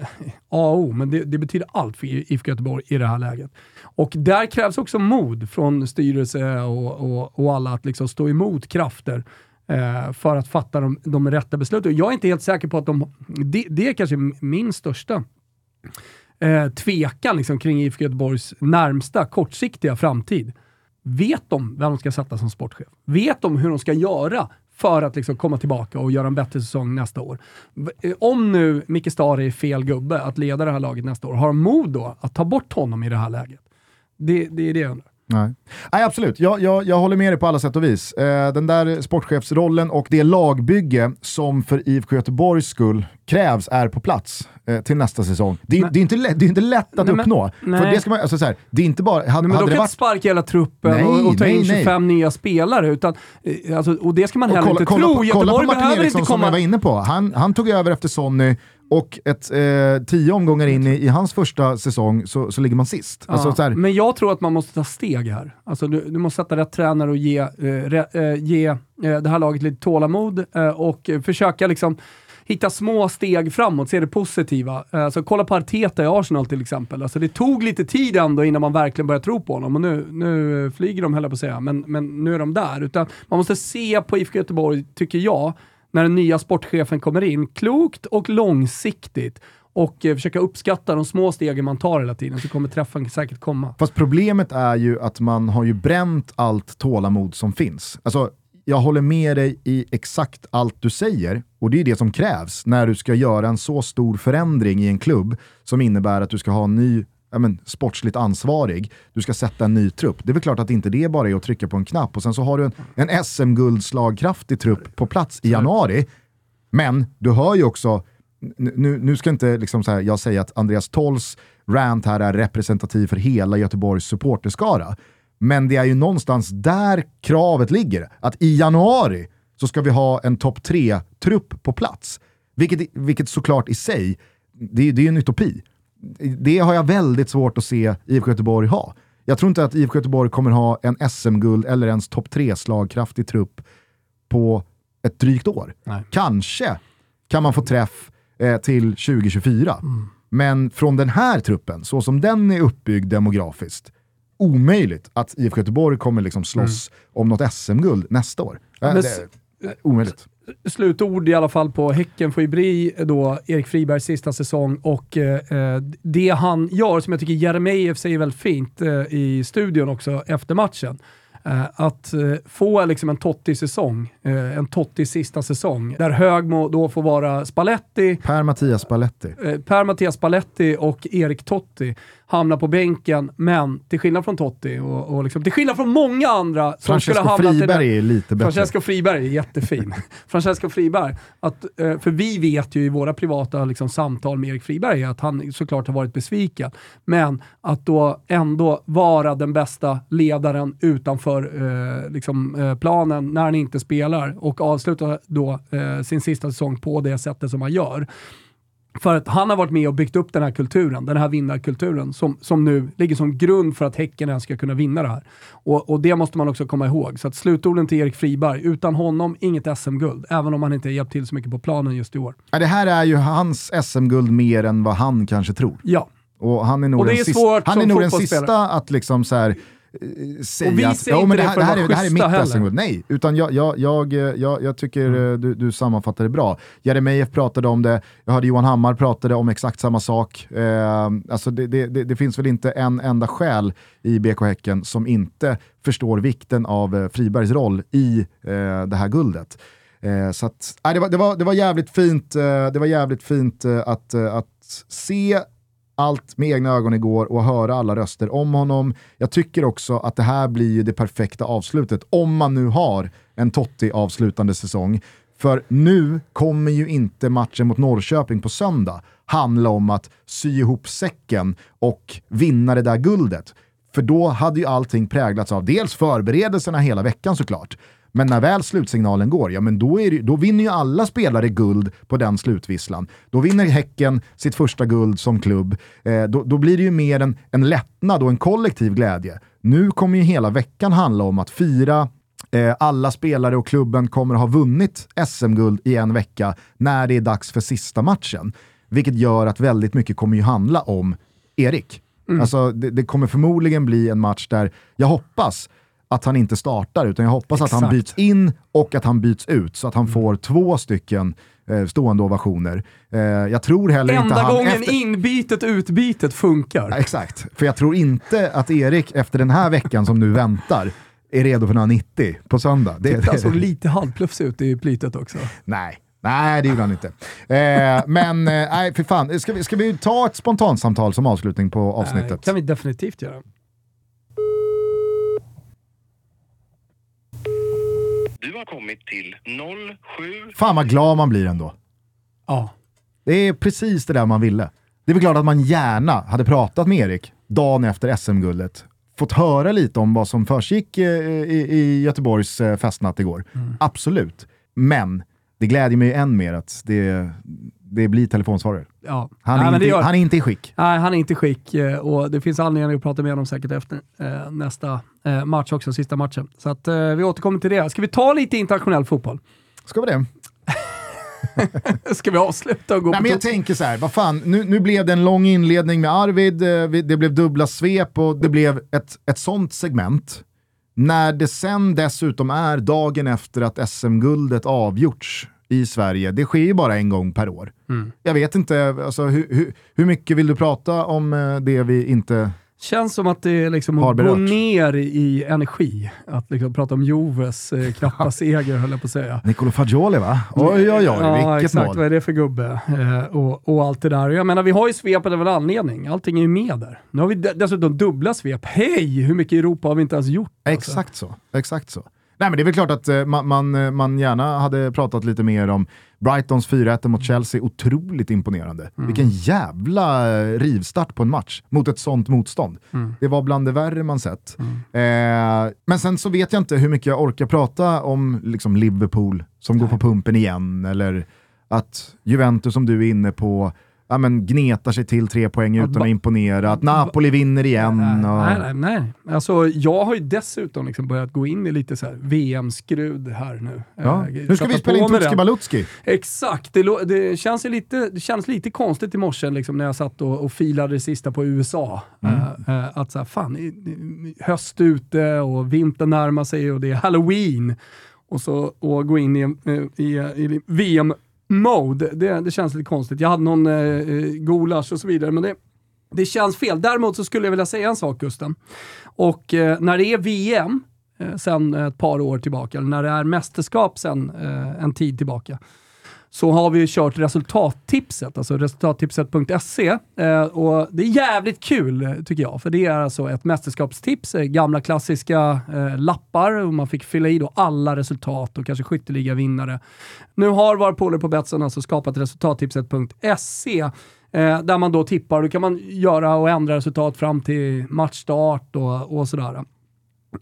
A och O, men det, det, betyder allt för IFK Göteborg i det här läget. Och där krävs också mod från styrelse och, och, och alla att liksom stå emot krafter eh, för att fatta de, de rätta besluten. Jag är inte helt säker på att de... Det, det är kanske min största eh, tvekan liksom, kring IFK Göteborgs närmsta kortsiktiga framtid. Vet de vem de ska sätta som sportchef? Vet de hur de ska göra för att liksom komma tillbaka och göra en bättre säsong nästa år? Om nu Micke Stare är fel gubbe att leda det här laget nästa år, har de mod då att ta bort honom i det här läget? Det, det är det jag undrar. Nej. Nej, absolut. Jag, jag, jag håller med dig på alla sätt och vis. Eh, den där sportchefsrollen och det lagbygge som för IFK Göteborgs skull krävs är på plats eh, till nästa säsong. Det, men, det, är, inte lätt, det är inte lätt att nej, uppnå. För det ska man, alltså så här, det är inte bara... Hade, men då kan du inte sparka hela truppen nej, och, och ta in 25 nej. nya spelare. Utan, eh, alltså, och det ska man heller inte kolla tro. På, kolla på Martin Eriksson som jag var inne på. Han, han tog över efter Sonny och ett, eh, tio omgångar in i, i, hans första säsong så, så ligger man sist. Ja, alltså, men jag tror att man måste ta steg här. Alltså, du, du måste sätta rätt tränare och ge, eh, re, eh, ge eh, det här laget lite tålamod eh, och försöka liksom hitta små steg framåt, se det positiva. Alltså, kolla på Arteta i Arsenal till exempel. Alltså, det tog lite tid ändå innan man verkligen började tro på honom och nu, nu flyger de, höll på att säga, men, men nu är de där. Utan man måste se på IFK Göteborg, tycker jag, när den nya sportchefen kommer in, klokt och långsiktigt och eh, försöka uppskatta de små stegen man tar hela tiden, så kommer träffen säkert komma. Fast problemet är ju att man har ju bränt allt tålamod som finns. Alltså, jag håller med dig i exakt allt du säger och det är det som krävs när du ska göra en så stor förändring i en klubb som innebär att du ska ha en ny ja, men, sportsligt ansvarig, du ska sätta en ny trupp. Det är väl klart att inte det bara är att trycka på en knapp och sen så har du en, en SM-guldslagkraftig trupp på plats i januari. Men du hör ju också, nu, nu ska inte liksom så här, jag säga att Andreas Tolls rant här är representativ för hela Göteborgs supporterskara. Men det är ju någonstans där kravet ligger. Att i januari så ska vi ha en topp tre-trupp på plats. Vilket, vilket såklart i sig, det, det är en utopi det har jag väldigt svårt att se IFK Göteborg ha. Jag tror inte att IFK Göteborg kommer ha en SM-guld eller ens topp tre slagkraftig trupp på ett drygt år. Nej. Kanske kan man få träff eh, till 2024. Mm. Men från den här truppen, så som den är uppbyggd demografiskt, omöjligt att IFK Göteborg kommer liksom slåss mm. om något SM-guld nästa år. Äh, omöjligt slutord i alla fall på Häcken får ju bli då Erik Fribergs sista säsong och eh, det han gör, som jag tycker Jeremejeff säger väldigt fint eh, i studion också efter matchen, Eh, att eh, få liksom en Totti-säsong, eh, en Totti-sista säsong, där Högmo då får vara Spalletti. Per Mattias Spalletti. Per Mattias Spalletti och Erik Totti hamnar på bänken, men till skillnad från Totti och, och liksom, till skillnad från många andra som Francesco skulle hamnat Friberg är lite bättre. Francesco Friberg är jättefin. Francesco Friberg, att, för vi vet ju i våra privata liksom, samtal med Erik Friberg att han såklart har varit besviken, men att då ändå vara den bästa ledaren utanför eh, liksom, eh, planen när han inte spelar och avsluta då eh, sin sista säsong på det sättet som han gör. För att han har varit med och byggt upp den här kulturen, den här vinnarkulturen, som, som nu ligger som grund för att Häcken ens ska kunna vinna det här. Och, och det måste man också komma ihåg. Så att slutorden till Erik Friberg, utan honom inget SM-guld, även om han inte hjälpt till så mycket på planen just i år. Ja, det här är ju hans SM-guld mer än vad han kanske tror. Ja. Och han är nog den, sista, han är nog den sista att liksom så här, säga och vi att ja, men det, här, det, här är, det här är mitt SM-guld. Nej, utan jag, jag, jag, jag, jag tycker mm. Eh, du, du sammanfattar det bra. Jeremejeff pratade om det, jag hörde Johan Hammar pratade om exakt samma sak. Eh, alltså det, det, det, finns väl inte en enda skäl i BK Häcken som inte förstår vikten av eh, Fribergs roll i eh, det här guldet. Eh, så att, nej, det, var, det, var, det var jävligt fint, eh, det var jävligt fint att, att se allt med egna ögon igår och höra alla röster om honom. Jag tycker också att det här blir det perfekta avslutet, om man nu har en Totti avslutande säsong. För nu kommer ju inte matchen mot Norrköping på söndag handla om att sy ihop säcken och vinna det där guldet. För då hade ju allting präglats av dels förberedelserna hela veckan såklart, men när väl slutsignalen går, ja men då, är det, då vinner ju alla spelare guld på den slutvisslan. Då vinner Häcken sitt första guld som klubb. Eh, då, då, blir det ju mer en, en lättnad och en kollektiv glädje. Nu kommer ju hela veckan handla om att fira eh, alla spelare och klubben kommer ha vunnit SM-guld i en vecka när det är dags för sista matchen. Vilket gör att väldigt mycket kommer ju handla om Erik. Mm. Alltså, det, det kommer förmodligen bli en match där, jag hoppas, att han inte startar, utan jag hoppas Exakt. att han byts in och att han byts ut så att han får två stycken eh, stående ovationer. Eh, jag tror heller Enda inte han... Gången efter... inbytet utbytet funkar. Ja, exakt, för jag tror inte att Erik efter den här veckan som nu väntar är redo för 190 på söndag. Det, det, det såg lite halvplufs ut i plytet också. Nej, Nej, det gjorde han inte. Eh, men eh, nej, för fan. Ska vi, ska vi ta ett spontansamtal som avslutning på avsnittet? Det kan vi definitivt göra. Har kommit till 07... Fan vad glad man blir ändå. Ja. Det är precis det där man ville. Det är väl klart att man gärna hade pratat med Erik dagen efter SM-guldet. Fått höra lite om vad som försiggick eh, i, Göteborgs eh, festnatt igår. Mm. Absolut. Men det glädjer mig än mer att det, det blir telefonsvarare. Ja. Han, är Nej, inte, han är inte i skick. Nej, han är inte i skick eh, och det finns anledning att prata med honom säkert efter eh, nästa eh, match också, sista matchen. Så att, vi återkommer till det. Ska vi ta lite internationell fotboll? Ska vi det? Ska vi avsluta och gå Nej, men Jag tänker så här, vad fan, nu, nu blev det en lång inledning med Arvid, det blev dubbla svep och det blev ett, ett sånt segment. När det sen dessutom är dagen efter att SM-guldet avgjorts i Sverige. Det sker ju bara en gång per år. Mm. Jag vet inte, alltså, hur, hur, hur, mycket vill du prata om eh, det vi inte Känns som att det är liksom att gå ner i energi. Att liksom prata om Joves eh, knappa seger, höll jag på att säga. Nicolo Fagioli va? Oj, oj, oj, ja, vilket exakt, mål. Vad är det för gubbe? Eh, och, och, allt det där. Jag menar, vi har ju svepet av en anledning. Allting är ju med där. Nu har vi dessutom dubbla svep. Hej! Hur mycket Europa har vi inte ens gjort? Alltså. Exakt så. Exakt så. Nej, men det är väl klart att uh, man, man, eh, man, gärna hade pratat lite mer om Brightons 4-1 mot Chelsea. Otroligt imponerande. Mm. Vilken jävla uh, rivstart på en match mot ett sånt motstånd. Mm. Det var bland det värre man sett. Mm. Uh, men sen så vet jag inte hur mycket jag orkar prata om liksom, Liverpool som Nej. går på pumpen igen, eller att Juventus som du är inne på ja, men gnetar sig till tre poäng utan att imponera, att Napoli vinner igen. Och... Nej, nej, nej. Alltså, jag har ju dessutom liksom börjat gå in i lite så VM-skrud här nu. Ja. Uh, nu ska vi spela in Tutski Balutski. Exakt, det, det, känns lite, det känns lite konstigt i morse liksom, när jag satt och, och filade det sista på USA. Mm. Uh, uh, att så här, fan, höst ute och vintern närmar sig och det är halloween. Och så och gå in i, i, i VM mode, det, det känns lite konstigt. Jag hade någon eh, eh, gulasch och så vidare, men det, det känns fel. Däremot så skulle jag vilja säga en sak Gusten. Och eh, när det är VM, eh, sen ett par år tillbaka, eller när det är mästerskap sen eh, en tid tillbaka, så har vi ju kört resultattipset, alltså resultattipset.se. Eh, och det är jävligt kul tycker jag, för det är alltså ett mästerskapstips, eh, gamla klassiska eh, lappar och man fick fylla i då alla resultat och kanske skytteliga vinnare. Nu har våra polare på Betsson alltså skapat resultattipset.se eh, där man då tippar. Då kan man göra och ändra resultat fram till matchstart och, och sådär.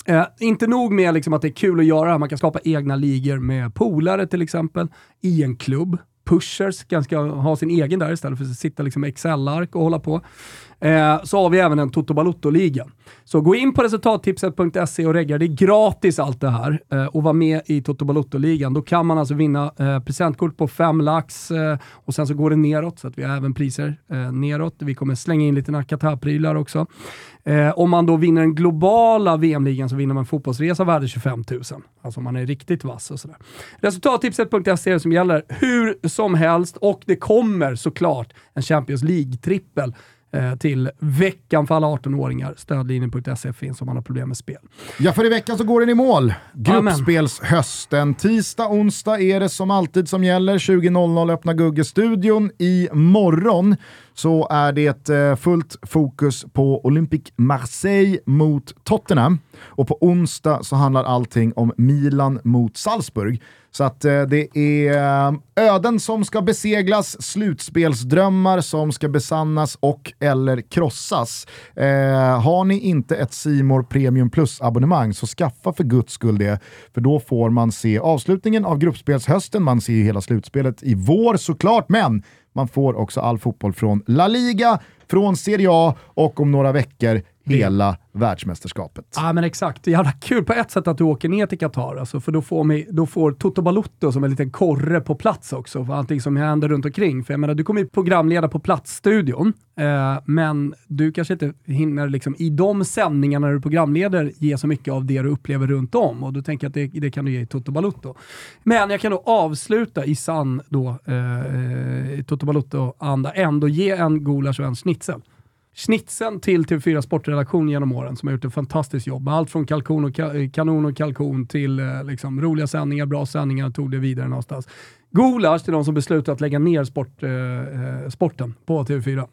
Eh, inte nog med liksom att det är kul att göra, man kan skapa egna ligor med polare till exempel, i en klubb. Pushers kan ha sin egen där istället för att sitta liksom med Excel-ark och hålla på. Eh, så har vi även en Toto Balotto-liga. Så gå in på resultattipset.se och regga. Det är gratis allt det här eh, och vara med i Toto Balotto-ligan. Då kan man alltså vinna eh, presentkort på 5 lax eh, och sen så går det neråt så att vi har även priser eh, neråt. Vi kommer slänga in lite Nakata-prylar också. Eh, om man då vinner den globala VM-ligan så vinner man en fotbollsresa värd 25 000. Alltså om man är riktigt vass och sådär. Resultattipset.se är det som gäller hur som helst och det kommer såklart en Champions League-trippel till veckan för alla 18-åringar. Stödlinjen.se finns om man har problem med spel. Ja, för i veckan så går den i mål. Gruppspelshösten. Tisdag, onsdag är det som alltid som gäller. 20.00 öppnar Gugge-studion. I morgon så är det eh, fullt fokus på Olympique Marseille mot Tottenham. Och på onsdag så handlar allting om Milan mot Salzburg. Så att eh, det är eh, öden som ska beseglas, slutspelsdrömmar som ska besannas och eller krossas. Eh, har ni inte ett Simor Premium Plus-abonnemang så skaffa för guds skull det, för då får man se avslutningen av gruppspelshösten, man ser ju hela slutspelet i vår såklart, men man får också all fotboll från La Liga, från Serie A och om några veckor hela världsmästerskapet. Ja men exakt. Det är jävla kul på ett sätt att du åker ner till Qatar, alltså, för då får, mig, då får Toto Balutto som en liten korre på plats också, för allting som händer runt omkring. För jag menar, du kommer ju programleda på platsstudion, eh, men du kanske inte hinner liksom, i de sändningarna när du programleder ge så mycket av det du upplever runt om. Och då tänker jag att det, det kan du ge i Toto Balutto. Men jag kan då avsluta i sann då, eh, Toto Balutto-anda, ändå ge en gulasch och en schnitzel snitsen till TV4 Sportredaktion genom åren som har gjort ett fantastiskt jobb. Allt från kalkon och ka kanon och kalkon till eh, liksom, roliga sändningar, bra sändningar, tog det vidare någonstans. Gulasch till de som beslutat att lägga ner sport, eh, eh sporten på TV4.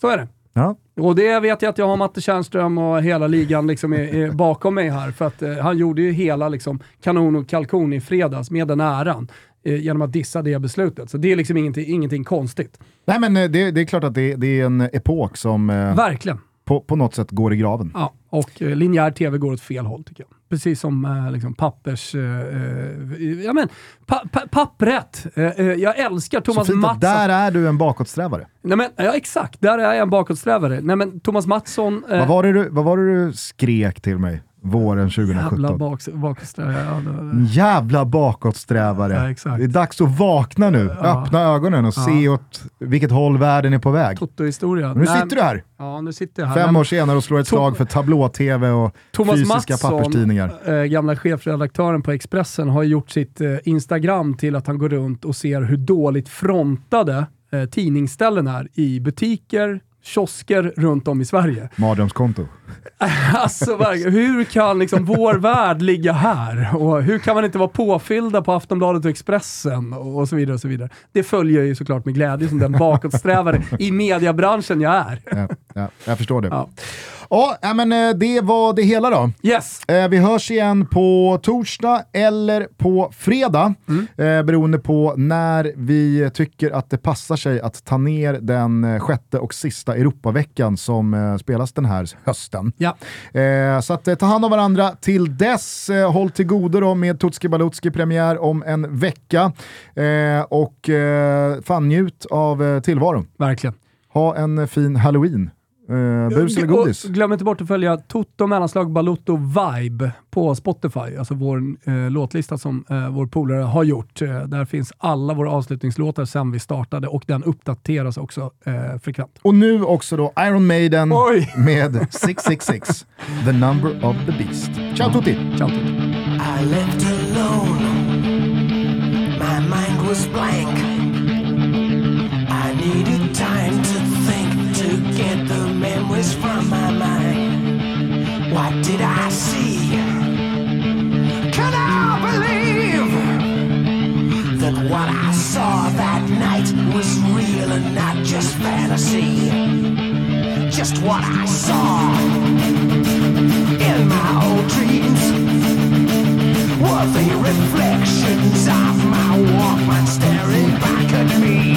Så är det. Ja. Och det vet jag att jag har Matte Tjärnström och hela ligan liksom är, är bakom mig här. För att eh, han gjorde ju hela liksom, kanon och kalkon i fredags med den äran eh, genom att dissa det beslutet. Så det är liksom ingenting, ingenting konstigt. Nej men eh, det, det är klart att det, det, är en epok som eh, Verkligen. På, på något sätt går i graven. Ja, och eh, linjär tv går åt fel håll tycker jag. Precis som eh, liksom, pappers... Eh, eh ja, men, pa, pa, pappret. Eh, eh, jag älskar Thomas Så fint Mattsson. där är du en bakåtsträvare. Nej, men, ja, exakt, där är jag en bakåtsträvare. Nej, men, Thomas Mattsson... vad, var det du, vad var det du skrek till mig? Våren 2017. Jävla bak, bakåtsträvare. Ja, Jävla bakåtsträvare. Ja, det är dags att vakna nu, ja. öppna ögonen och se åt vilket håll världen är på väg. Toto-historia. Nu sitter du här. Ja, nu sitter jag här. Fem år senare och slår ett slag för tablå-tv och Thomas fysiska Mattsson, papperstidningar. Äh, gamla chefredaktören på Expressen, har gjort sitt äh, Instagram till att han går runt och ser hur dåligt frontade äh, tidningsställen är i butiker, kiosker runt om i Sverige. Mardrömskonto. alltså, hur kan liksom vår värld ligga här? Och hur kan man inte vara påfyllda på Aftonbladet och Expressen? Och så vidare. och så vidare. Det följer ju såklart med glädje som den bakåtsträvare i mediebranschen jag är. ja, ja, jag förstår det. Ja. Ja, men eh, det var det hela då. Yes. Eh, vi hörs igen på torsdag eller på fredag, mm. Eh, beroende på när vi tycker att det passar sig att ta ner den sjätte och sista Europaveckan som spelas den här hösten. Ja. Så att, ta hand om varandra till dess. Håll till godo då med Tutski Balutski premiär om en vecka. Och fan njut av tillvaron. Verkligen. Ha en fin halloween. Uh, bus eller godis? glöm inte bort att följa Toto mellanslag Balotto Vibe på Spotify, alltså vår uh, låtlista som uh, vår polare har gjort. Uh, där finns alla våra avslutningslåtar sen vi startade och den uppdateras också frekvent. Och nu också då Iron Maiden Oj. med 666, The Number of the Beast. Ciao tutti! Ciao tutti! I left alone My mind was blank What did I see? Can I believe that what I saw that night was real and not just fantasy? Just what I saw in my old dreams were the reflections of my Walkman staring back at me.